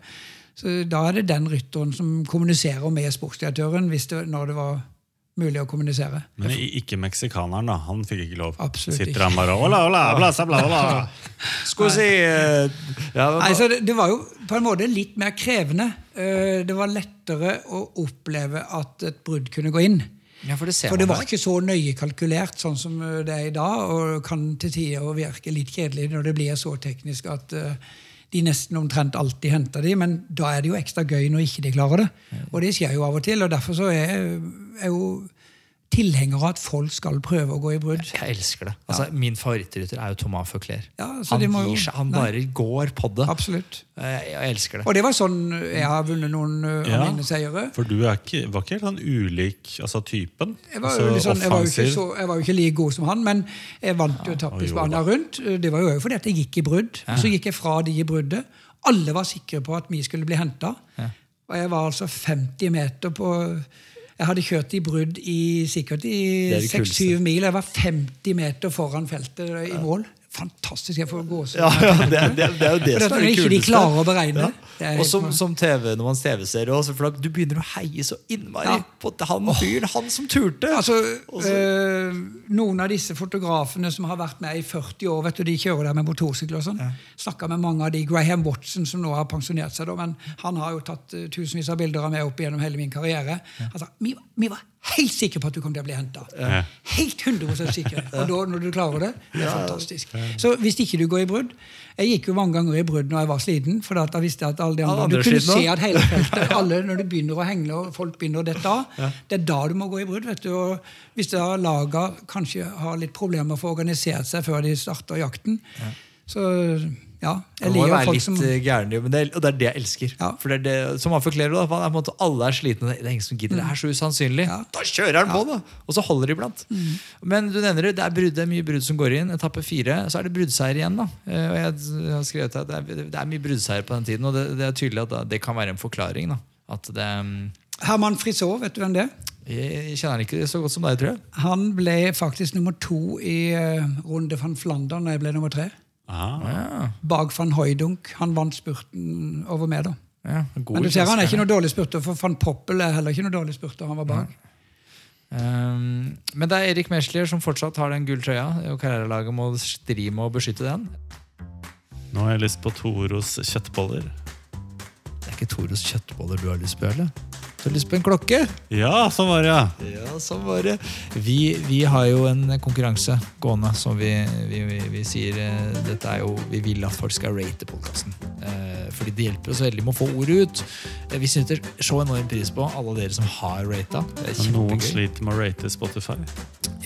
Så da er det den rytteren som kommuniserer med sportsdirektøren hvis det, når det var mulig å kommunisere. Men ikke meksikaneren, da. Han fikk ikke lov. Absolutt Sitter ikke. han bare Ola, ola, bla, bla, bla. Skulle si eh, ja, Nei, så det, det var jo på en måte litt mer krevende. Eh, Det var lettere å oppleve at et brudd kunne gå inn. Ja, for det For det var ikke så nøye kalkulert sånn som eh, det er i dag, og kan til tider virke litt kjedelig når det blir så teknisk at eh, de nesten omtrent alltid henter de, men da er det jo ekstra gøy når ikke de klarer det. Og det skjer jo av og til, og derfor så er er jo tilhenger av at folk skal prøve å gå i brudd. Jeg elsker det. Altså, Min favorittrytter er jo Thomas Fauclair. Ja, han de må jo- gir seg, han bare går på det. Absolutt. Jeg, jeg elsker det. Og det var sånn jeg har vunnet noen eh, Ja. av mine seire. For du er ikke, var ikke helt sånn ulik altså typen? Jeg var, altså, jo var jo ikke så, jeg var jo ikke like god som han, men jeg vant jo etappe i Spania rundt. Det var jo fordi at jeg gikk i brudd. Så gikk jeg fra de i bruddet. Alle var sikre på at vi skulle bli henta. Og jeg var altså 50 meter på Jeg hadde kjørt i brudd i sikkert i Det er det kuleste. 6-7 mil. Jeg var 50 meter foran feltet i mål. Fantastisk. Jeg får gåsehud. Ja, ja, det, det, det er jo det som er det det ikke de klarer å beregne. Er Og som, som TV, når man TV-ser også, for da, Du begynner å heie så innmari Ja. på han fyren, han som turte! Altså, øh, Noen av disse fotografene som har vært med i 40 år, vet du, de kjører der med motorsykkel og sånn. Snakka med mange av de. Graham Watson, som nå har pensjonert seg, da, men han har jo tatt uh, tusenvis av bilder av meg opp gjennom hele min karriere. Sa vi, vi var helt sikker på at du kommer til å bli henta. Ja. Helt 100 sikker. Og da, når du klarer det, det er fantastisk. Så hvis ikke du går i brudd Jeg gikk jo mange ganger i brudd når jeg var sliten. For da visste jeg at alle de andre, Du kunne se at hele feltet alle, Når du begynner å hengle og folk begynner å dette av, det er da du må gå i brudd. vet du, og Hvis da laga kanskje har litt problemer med å få organisert seg før de starter jakten, så ja. Jeg liker jo folk som eh, gærne, men det, og det er det jeg elsker. Ja. For det er det, som han forklarer det, er måte Alle er slitne, det er ingen som gidder. Det er så usannsynlig. Ja. Da kjører han på, da! Og så holder de iblant. Men du nevner det, det er, brudd, det er mye brudd som går inn. Etappe fire, så er det bruddseier igjen. da Eh, Og jeg har skrevet at det er, det er mye bruddseier på den tiden, og det, det er tydelig at det kan være en forklaring. da At det mm, Herman Frisot, vet du hvem det er? Jeg kjenner ikke så godt som deg, tror jeg. Han ble faktisk nummer to i uh, Runde van Flandern da jeg ble nummer tre. Ah. Bak van Hooydunk. Han vant spurten over meg, da. ja, Men du ser han er ikke noe dårlig spurter, for van Poppel er heller ikke noe dårlig spurter. Han var bak. Um, men det er Erik Meslier som fortsatt har den gulltrøya, og karrierelaget må stri med å beskytte den. Nå har jeg lyst på Toros kjøttboller. Er Toros kjøttboller du har lyst på, eller? Du har lyst på en klokke? Ja, sånn var det, ja! Sånn var det. Vi, vi har jo en konkurranse gående som vi, vi, vi, sier eh, Dette er jo Vi vil at folk skal rate podkasten. Eh, fordi det hjelper oss veldig med å få ordet ut. Eh, vi setter så enorm pris på alle dere som har rata. Noen sliter med å rate Spotify.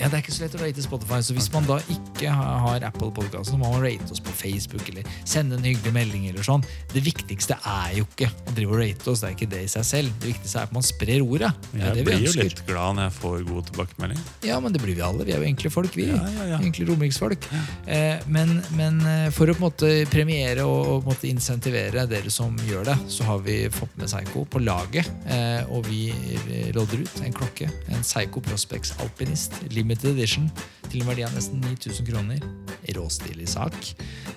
Ja, Det er ikke så lett å rate Spotify, så hvis man da ikke har Apple Podcast, så må man rate oss på Facebook eller sende en hyggelig melding. eller sånn. Det viktigste er jo ikke å drive og rate oss, det er ikke det i seg selv. Det viktigste er at man sprer ordet. Det Jeg det blir jo litt glad når jeg får god tilbakemelding. Ja, men det blir vi alle. Vi er jo enkle folk, vi. Ja, ja, ja. Enkle romeriksfolk. Eh, men, men eh, for å på en måte premiere og, på en måte insentivere dere som gjør det, så har vi fått med Psycho på laget. Eh, og vi lodder ut en klokke. En Psycho Prospects Alpinist Limited Edition til en verdi av nesten 9000 kroner. Råstilig sak.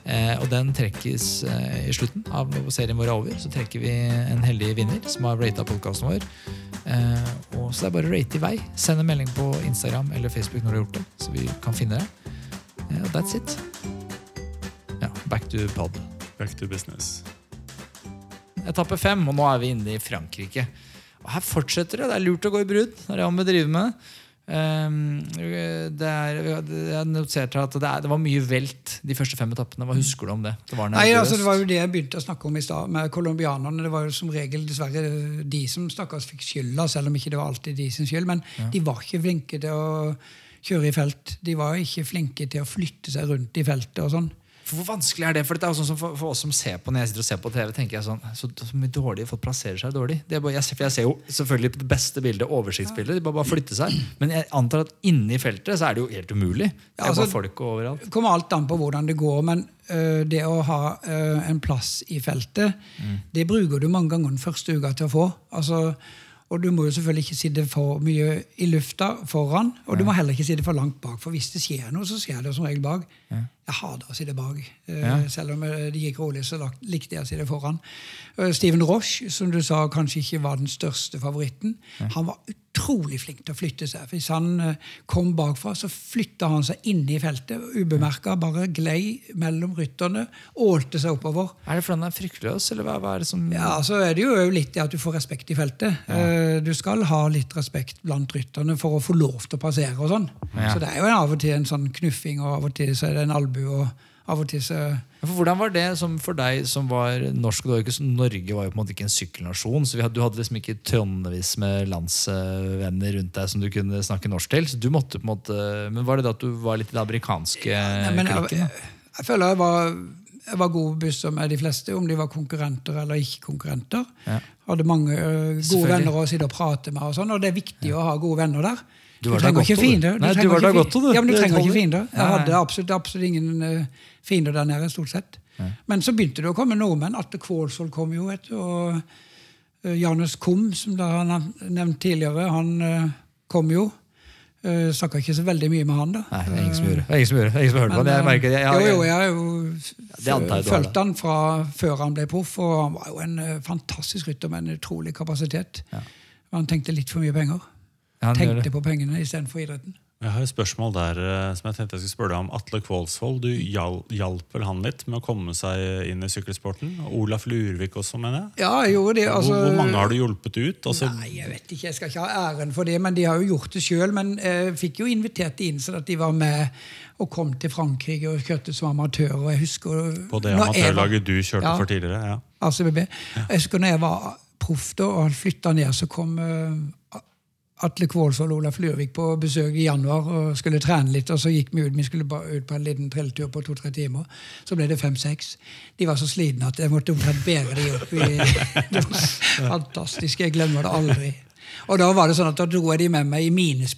Eh, og den trekkes eh, i slutten av når serien vår er over. Så trekker vi en heldig vinner som har rata podkasten vår. Eh, og så det er bare å rate i vei. Send en melding på Instagram eller Facebook når du har gjort det, så vi kan finne det. Og that's it. Ja, back to pod. Back to business. Etappe fem, og nå er vi inne i Frankrike. Og her fortsetter det. Det er lurt å gå i brudd. Det er det han vil drive med. Ehm, det er, jeg noterte at det, er, det var mye velt de første fem etappene. Hva husker du om det? Det var Nei, altså Det var jo det jeg begynte å snakke om i stad, med colombianerne. Det var jo som regel dessverre de som stakkars fikk skylda, selv om ikke det var alltid de sin skyld. Men de var ikke flinke til å kjøre i felt. De var ikke flinke til å flytte seg rundt i feltet og sånn. For Hvor vanskelig er det? For det er sånn som for, for oss som ser på Når jeg sitter og ser på TV, tenker jeg sånn Så, så mye dårlig folk plasserer seg dårlig. Det er bare, jeg, ser- for jeg ser jo selvfølgelig på det beste bildet, oversiktsbildet. De bare, bare flytter seg. Men jeg antar at inni feltet så er det jo helt umulig. Det er Ja, altså- folk overalt. Det kommer alt an på hvordan det går, men øh, det å ha øh, en plass i feltet, det bruker du mange ganger den første uka til å få. Altså, og du må jo selvfølgelig ikke sitte for mye i lufta foran, og du må heller ikke sitte for langt bak, for hvis det skjer noe, så skjer det som regel bak. Jeg hater å sitte bak. Eh, Ja. Selv om eh, det gikk rolig, så likte jeg å sitte foran. Eh, Steven Roche, som du sa kanskje ikke var den største favoritten, han var utrolig flink til å flytte seg. Hvis han eh, kom bakfra, så flytta han seg inn i feltet ubemerka. Bare glei mellom rytterne, ålte seg oppover. Er det fordi han er fryktløs, eller hva, hva er det som Ja, så er det jo litt det at du får respekt i feltet. Ja. Du skal ha litt respekt blant rytterne for å få lov til å passere. og sånn. Ja. Så det er jo av og til en sånn knuffing, og av og til så er det en albue, og av og til så For Hvordan var det som for deg som var norsk? Var ikke, Norge var jo på en måte ikke en sykkelnasjon, så vi hadde, du hadde liksom ikke tonnevis med landsvenner rundt deg som du kunne snakke norsk til. Så du måtte på en måte, Men var det da at du var litt i det amerikanske Nei, men jeg, klikken? jeg, jeg føler jeg var, jeg var god busser med de fleste, om de var konkurrenter eller ikke konkurrenter. Ja. Hadde mange ø, gode venner å sitte og prate med, og sånn, og det er viktig å ha gode venner der. Du var der trenger ikke du. fiender. Nei, du var fi- godt, du. Ja, men du Det trenger ikke fiender. Jeg Nei, nei. hadde absolutt, absolutt ingen ø, fiender der nede, stort sett. Men så begynte det å komme nordmenn. Atle Kvålsvold kom jo, vet du. Og ø, Janus Kum, som da han nevnt tidligere, han ø, kom jo. Uh, Snakka ikke så veldig mye med han, da. Nei, det er ingen som gjorde det. Det ingen som det. Det ingen som på Men, det. Jeg jeg, det. Jeg, jo, jo, jeg, har jo fulgt han fra før han ble proff, og han var jo en eh, fantastisk rytter med en utrolig kapasitet. Ja. Han tenkte litt for mye penger. Det. Tenkte på pengene istedenfor idretten. Jeg har et spørsmål der eh, som jeg tenkte jeg skulle spørre deg om. Atle Kvålsvold, du hjal- hjalp vel han litt med å komme seg inn i sykkelsporten? Og Olaf Lurvik også, mener jeg. Ja, jeg gjorde det. Altså, hvor, hvor mange har du hjulpet ut? Altså, Nei, jeg vet ikke, jeg skal ikke ha æren for det, men de har jo gjort det sjøl. Men jeg fikk jo invitert de inn sånn at de var med og kom til Frankrike og kjørte som amatører. og jeg husker... på det amatørlaget du kjørte Ja. for tidligere? Ja. ACBB. Jeg husker når jeg var proff da, og han flytta ned, så kom eh, Atle Kvålsvold og Olaf Lurvik på besøk i januar og skulle trene litt. og Så gikk vi ut vi skulle bare ut på en liten trilletur på to-tre timer. Så ble det fem-seks. De var så slitne at jeg måtte omtrent bære de opp. i... Det var fantastisk. Jeg glemmer det aldri. Og da var det sånn at da dro jeg de med meg i mine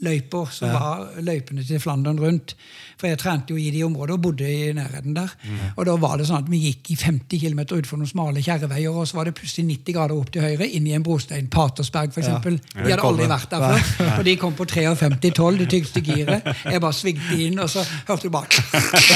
spesialløyper, som var løypene til Flandern rundt. For jeg trente jo i de områdene og bodde i nærheten der. Og da var det sånn at vi gikk i 50 km utfor noen smale kjerreveier, og så var det plutselig 90 grader opp til høyre, inn i en brostein. Patersberg, for eksempel. De hadde aldri vært der før. Og de kom på 53-12, det tyngste giret. Jeg bare svingte inn, og så hørte du bare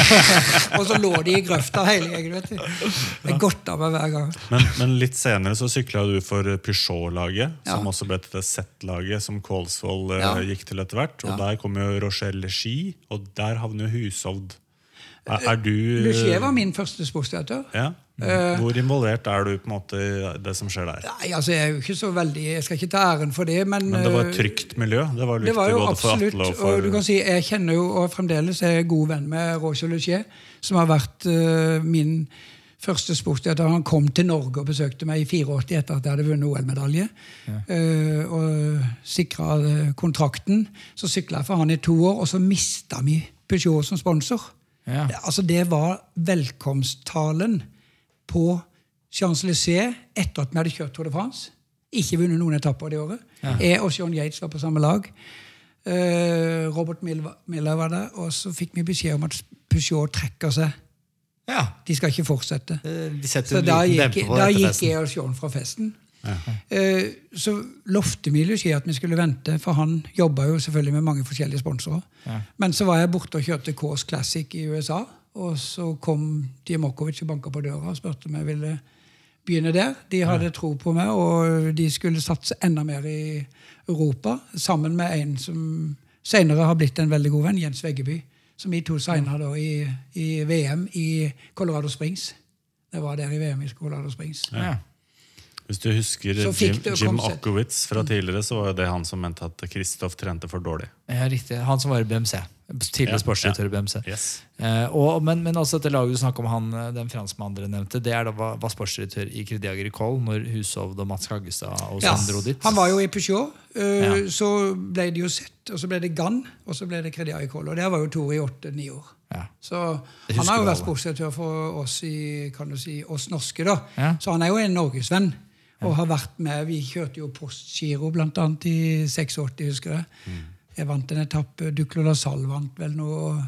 Og så lå de i grøfta hele gjengen. vet du. Jeg godta meg hver gang. Men, men litt senere så sykla du for Peugeot-laget, Ja. som også ble til det Z-laget som Kålsvold eh, Ja. gikk til etter hvert. Og Ja. der kom jo Rochelle Ski, og der havner Hushovd. Er, er du Lucier var min første sportsdirektør. ja? Hvor involvert er du på en måte i det som skjer der? Nei, altså Jeg er jo ikke så veldig, jeg skal ikke ta æren for det, men Men det var et eh, trygt miljø? Det var Det var jo absolutt, og for og du kan si Jeg kjenner jo og fremdeles er god venn med Roger Lucier, som har vært uh, min første sportsdirektør. Han kom til Norge og besøkte meg i 84 etter at jeg hadde vunnet OL-medalje. eh, og sikra kontrakten. Så sykla jeg for han i to år, og så mista vi Peugeot som sponsor. Ja. Det- Altså Det var velkomsttalen på Champs-Élysées etter at vi hadde kjørt Tour de France. Ikke vunnet noen etapper det året. Jeg og Sean Yates var på samme lag. Eh, Robert Miller var der, og så fikk vi beskjed om at Peugeot trekker seg. Ja. De skal ikke fortsette. Eh, De Så da gikk, da gikk jeg og Sean fra festen. Ja. så lovte vi Lucia at vi skulle vente, for han jobba jo selvfølgelig med mange forskjellige sponsorer. Men så var jeg borte og kjørte Kås Classic i USA, og så kom Djemokovic og banka på døra og spurte om jeg ville begynne der. De hadde tro på meg, og de skulle satse enda mer i Europa, sammen med en som senere har blitt en veldig god venn, Jens Veggeby, som vi to signa da i, i VM i Colorado Springs. Det var der i VM i Colorado Springs. Ja. Hvis du husker Jim, Jim Akowitz fra tidligere, så var jo det han som mente at Kristoff trente for dårlig. ja, riktig. Han som var i BMC. Tidligere sportsdirektør i BMC. Yes. Eh, og, men, men også dette laget du snakker om, han, eh, den franskmannen dere nevnte, det er da var, var sportsdirektør i Crédit Agricole når Hushovd og Mats Kaggestad og Sandro yes. dro dit. han var jo i Peugeot. Eh, Ja. Så ble det jo sett, og så ble det Gann, og så ble det Kredi Agricole. Og der var jo Tore i åtte-ni år. Ja. Så han har jo vært sportsdirektør for oss i, kan du si, oss norske, da. Ja. Så han er jo en norgesvenn. Og har vært med, Vi kjørte jo Postgiro annet i 86, husker jeg. Mm. Jeg vant en etappe. Duclo La Salle vant vel noe.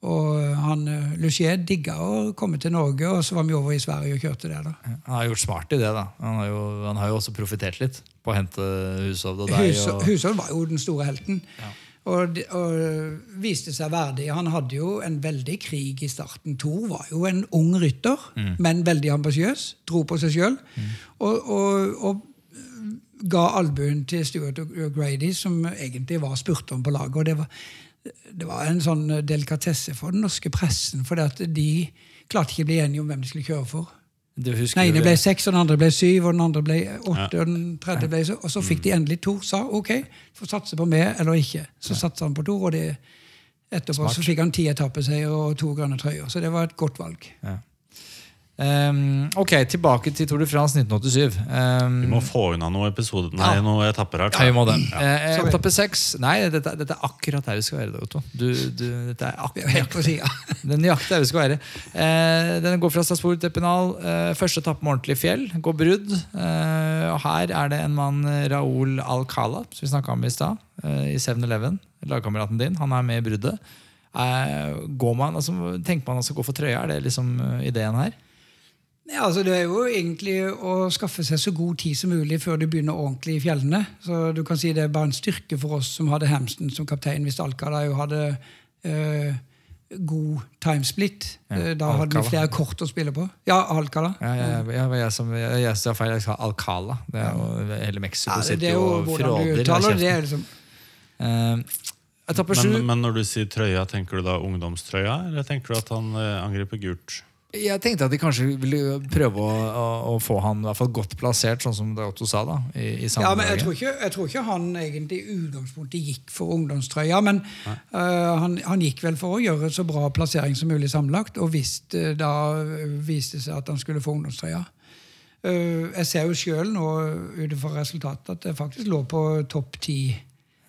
Og han eh, Lucier digga å komme til Norge, og så var vi over i Sverige og kjørte der. da. Han har gjort smart i det. da. Han har jo, han har jo også profittert litt på å hente Hushovd og deg. Og, Hushovd var jo den store helten. Og, og viste seg verdig. Han hadde jo en veldig krig i starten. Thor var jo en ung rytter, men veldig ambisiøs. Dro på seg sjøl. Og, og, og ga albuen til Stuart O'Grady, som egentlig var spurtom på laget. og det var, det var en sånn delikatesse for den norske pressen, for de klarte ikke å bli enige om hvem de skulle kjøre for. Den ene det. ble seks, og den andre ble syv, og den andre ble åtte, og den tredje ble så, Og så fikk de endelig Tor. Sa ok, får satse på meg eller ikke. Så satsa han på Tor, og det, etterpå så fikk han ti etappeseier og to grønne trøyer. Så det var et godt valg. Ehm, ok, tilbake til Tour de France 1987. Um, Vi må få unna noen episoder, nei, Ja. noen etapper her. Ja, vi må det. Ja. Uh. Etappe seks Nei, dette, dette er akkurat der vi skal være. Otto. Du, du, dette er er helt akkurat på sida. Det er nøyaktig der vi skal være. Uh, den går fra Strasbourg til Epinal. Uh, første etappe med ordentlig fjell. Går brudd. Eh, og her er det en mann, Raoul Alcala, som vi snakka om i stad, eh, i 7-Eleven. Lagkameraten din. Han er med i bruddet. Eh, går man, altså, tenker man altså gå for trøya? Er det liksom eh, ideen her? Ja, altså Det er jo egentlig å skaffe seg så god tid som mulig før du begynner ordentlig i fjellene. Så du kan si Det er bare en styrke for oss som hadde Hamston som kaptein, hvis Alcala jo hadde eh, god timesplit. Ja, Eh, da hadde Alcala. vi flere kort å spille på. Ja, Alcala. Ja, jeg, jeg, jeg, jeg, som- jeg, jeg sa feil. Jeg sa Alcala. Det er jo, hele Mexico Ja, det, sitter det er jo og fråder. det. kjeften. er liksom, Eh, Men, men når du sier trøya, tenker du da ungdomstrøya, eller tenker du at han eh, angriper gult? Jeg tenkte at de kanskje ville prøve å, å, å få han i hvert fall godt plassert, sånn som Otto sa. da i, i Ja, men jeg tror, ikke, jeg tror ikke han egentlig i utgangspunktet gikk for ungdomstrøya. Men uh, han, han gikk vel for å gjøre så bra plassering som mulig sammenlagt, og hvis det da viste seg at han skulle få ungdomstrøya. Uh, jeg ser jo sjøl nå ut fra resultatet at det faktisk lå på topp ti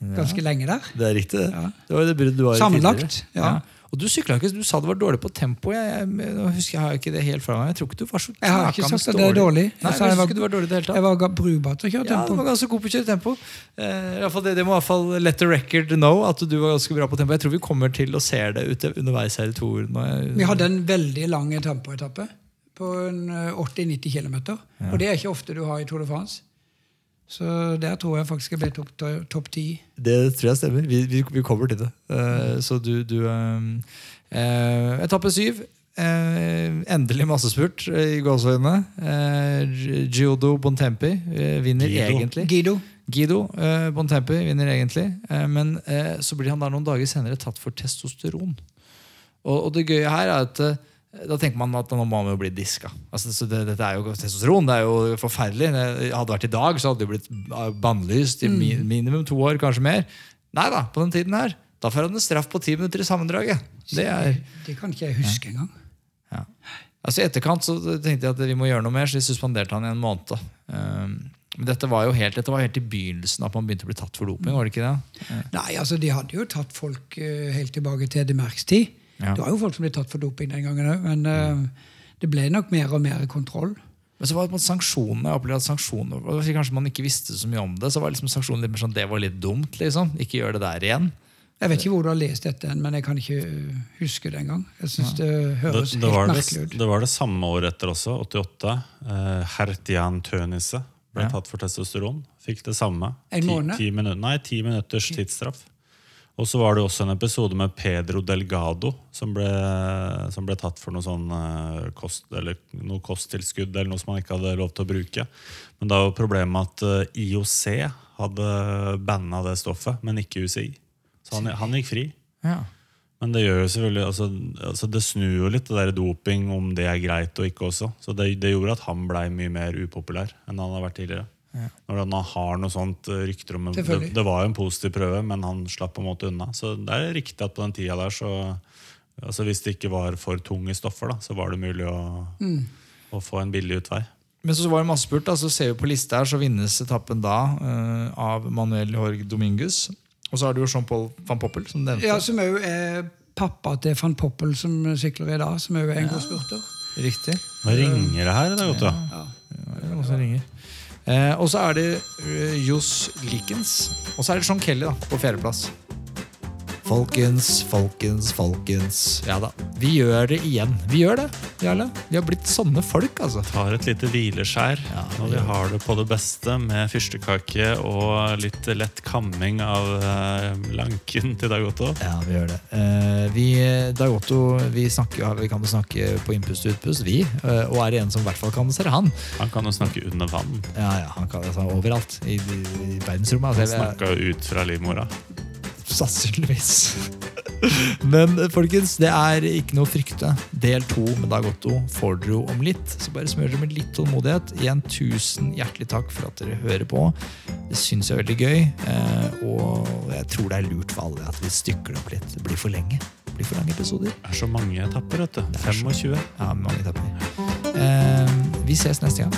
ganske lenge der. Det er riktig, det. Ja. Det var jo det bruddet du var i Sammenlagt, ja. ja. Og du sykla ikke, du sa det var dårlig på tempo. Jeg, jeg, jeg, husker jeg, har ikke det helt fra meg. Jeg tror ikke du var så Jeg har ikke sagt at det er dårlig. Nei, Jeg sa jeg var- du var dårlig det hele tatt. Jeg var brukbar til å kjøre Ja, du var ganske god på å kjøre tempo. Eh, fall det, det må i hvert fall let the record know at du var ganske bra på tempo. Jeg tror vi kommer til å se det ute underveis her i to Vi hadde en veldig lang tempoetappe på øh, 80-90 km. Og det er ikke ofte du har i Tour de France. Så der tror jeg faktisk jeg ble topp topp ti. Det tror jeg stemmer. Vi, vi, vi kommer til det. Uh, så du, du eh, uh, Etappe syv. Uh, endelig massespurt i gåseøynene. Eh, Giodo Bontempi vinner Guido. egentlig. Guido. Guido Bontempi vinner egentlig. Men så blir han der noen dager senere tatt for testosteron. Og, og det gøye her er at da tenker man at nå må han jo bli diska. Altså, så det, dette er jo testosteron. Det er jo forferdelig. Hadde Det vært i dag, så hadde det blitt eh, bannlyst i min, minimum to år, kanskje mer. Nei da, på den tiden her. Da får han en straff på ti minutter i sammendraget. Det er, Det kan ikke jeg huske engang. ja. Altså I etterkant så tenkte jeg at vi må gjøre noe mer, så de suspenderte han i en måned. Um, men dette var jo helt, dette var helt i begynnelsen at man begynte å bli tatt for doping. var det ikke det? Nei, altså De hadde jo tatt folk uh, helt tilbake til Eddie Merckx tid. Ja. Det var jo folk som ble tatt for doping den gangen òg, men uh, det ble nok mer og mer kontroll. Men så var det på sanksjonene. Jeg opplevde at sanksjoner, Kanskje man ikke visste så mye om det. Så var liksom sanksjonene litt mer sånn, det var litt dumt. liksom. Ikke gjør det der igjen. Jeg vet ikke hvor du har lest dette, men jeg kan ikke eh, huske det engang. Jeg synes det Det, høres det, det helt merkelig ut. det var det samme året etter også, 88. Uh, Hertian Tønisse ble Ja. tatt for testosteron. Fikk det samme. En måned? Ti, minu nei, ti minutters tidsstraff. Og så var det også en episode med Pedro Delgado, som ble, som ble tatt for noe sånn eh, kost, eller noe kosttilskudd eller noe som han ikke hadde lov til å bruke. Men da var problemet at eh, IOC hadde banna det stoffet, men ikke UCI. Så han, han gikk fri. Ja. Men det gjør jo selvfølgelig altså, altså Det snur jo litt, det der doping, om det er greit og ikke også. Så det, det gjorde at han blei mye mer upopulær enn han har vært tidligere. Når han har noe sånt eh, rykter om det, det var jo en positiv prøve, men han slapp på en måte unna. Så det er riktig at på den tida der så altså Hvis det ikke var for tunge stoffer, da, så var det mulig å, å få en billig utvei. Men så var det massespurt. da, så ser vi på lista her, så vinnes etappen da uh, av Manuel Jorg Dominguez. Og så har du jo Jean-Paul van Poppel, som nevnte. Ja, Som òg er pappa til van Poppel, som sykler i dag. Som òg er en god spurter. Riktig. Hva ringer det her? Det er godt, ja. Det er noen som ringer. Eh, og så er det uh, Johs Likens. Og så er det Sean Kelly da, på fjerdeplass. Folkens, folkens, folkens. Ja da. Vi gjør det igjen. Vi gjør det, Jarle. Vi har blitt sånne folk, altså. Tar et lite hvileskjær Ja, når vi har det på det beste med fyrstekake og litt lett kamming av eh, lanken til Dag Otto. Ja, vi gjør det. Eh, vi, Dag Otto, vi, snakker, vi kan jo snakke på innpust og utpust, vi. Eh, og er det en som i hvert fall kan, så er det han. Han kan jo snakke under vann. Ja, ja, han kan altså, overalt i, i, i verdensrommet. Altså, han snakka jo ut fra livmora. Sannsynligvis. Men folkens, det er ikke noe å frykte. Del to med Dag Otto får dere jo om litt. Så bare smør dere med litt tålmodighet. Igjen tusen hjertelig takk for at dere hører på. Det syns jeg er veldig gøy. eh, Og jeg tror det er lurt for alle at vi stykker det opp litt. Det blir for lenge. Det blir for lange episoder. Det er så mange etapper, vet du. er så- 25. Ja, mange etapper. Eh, Vi ses neste gang.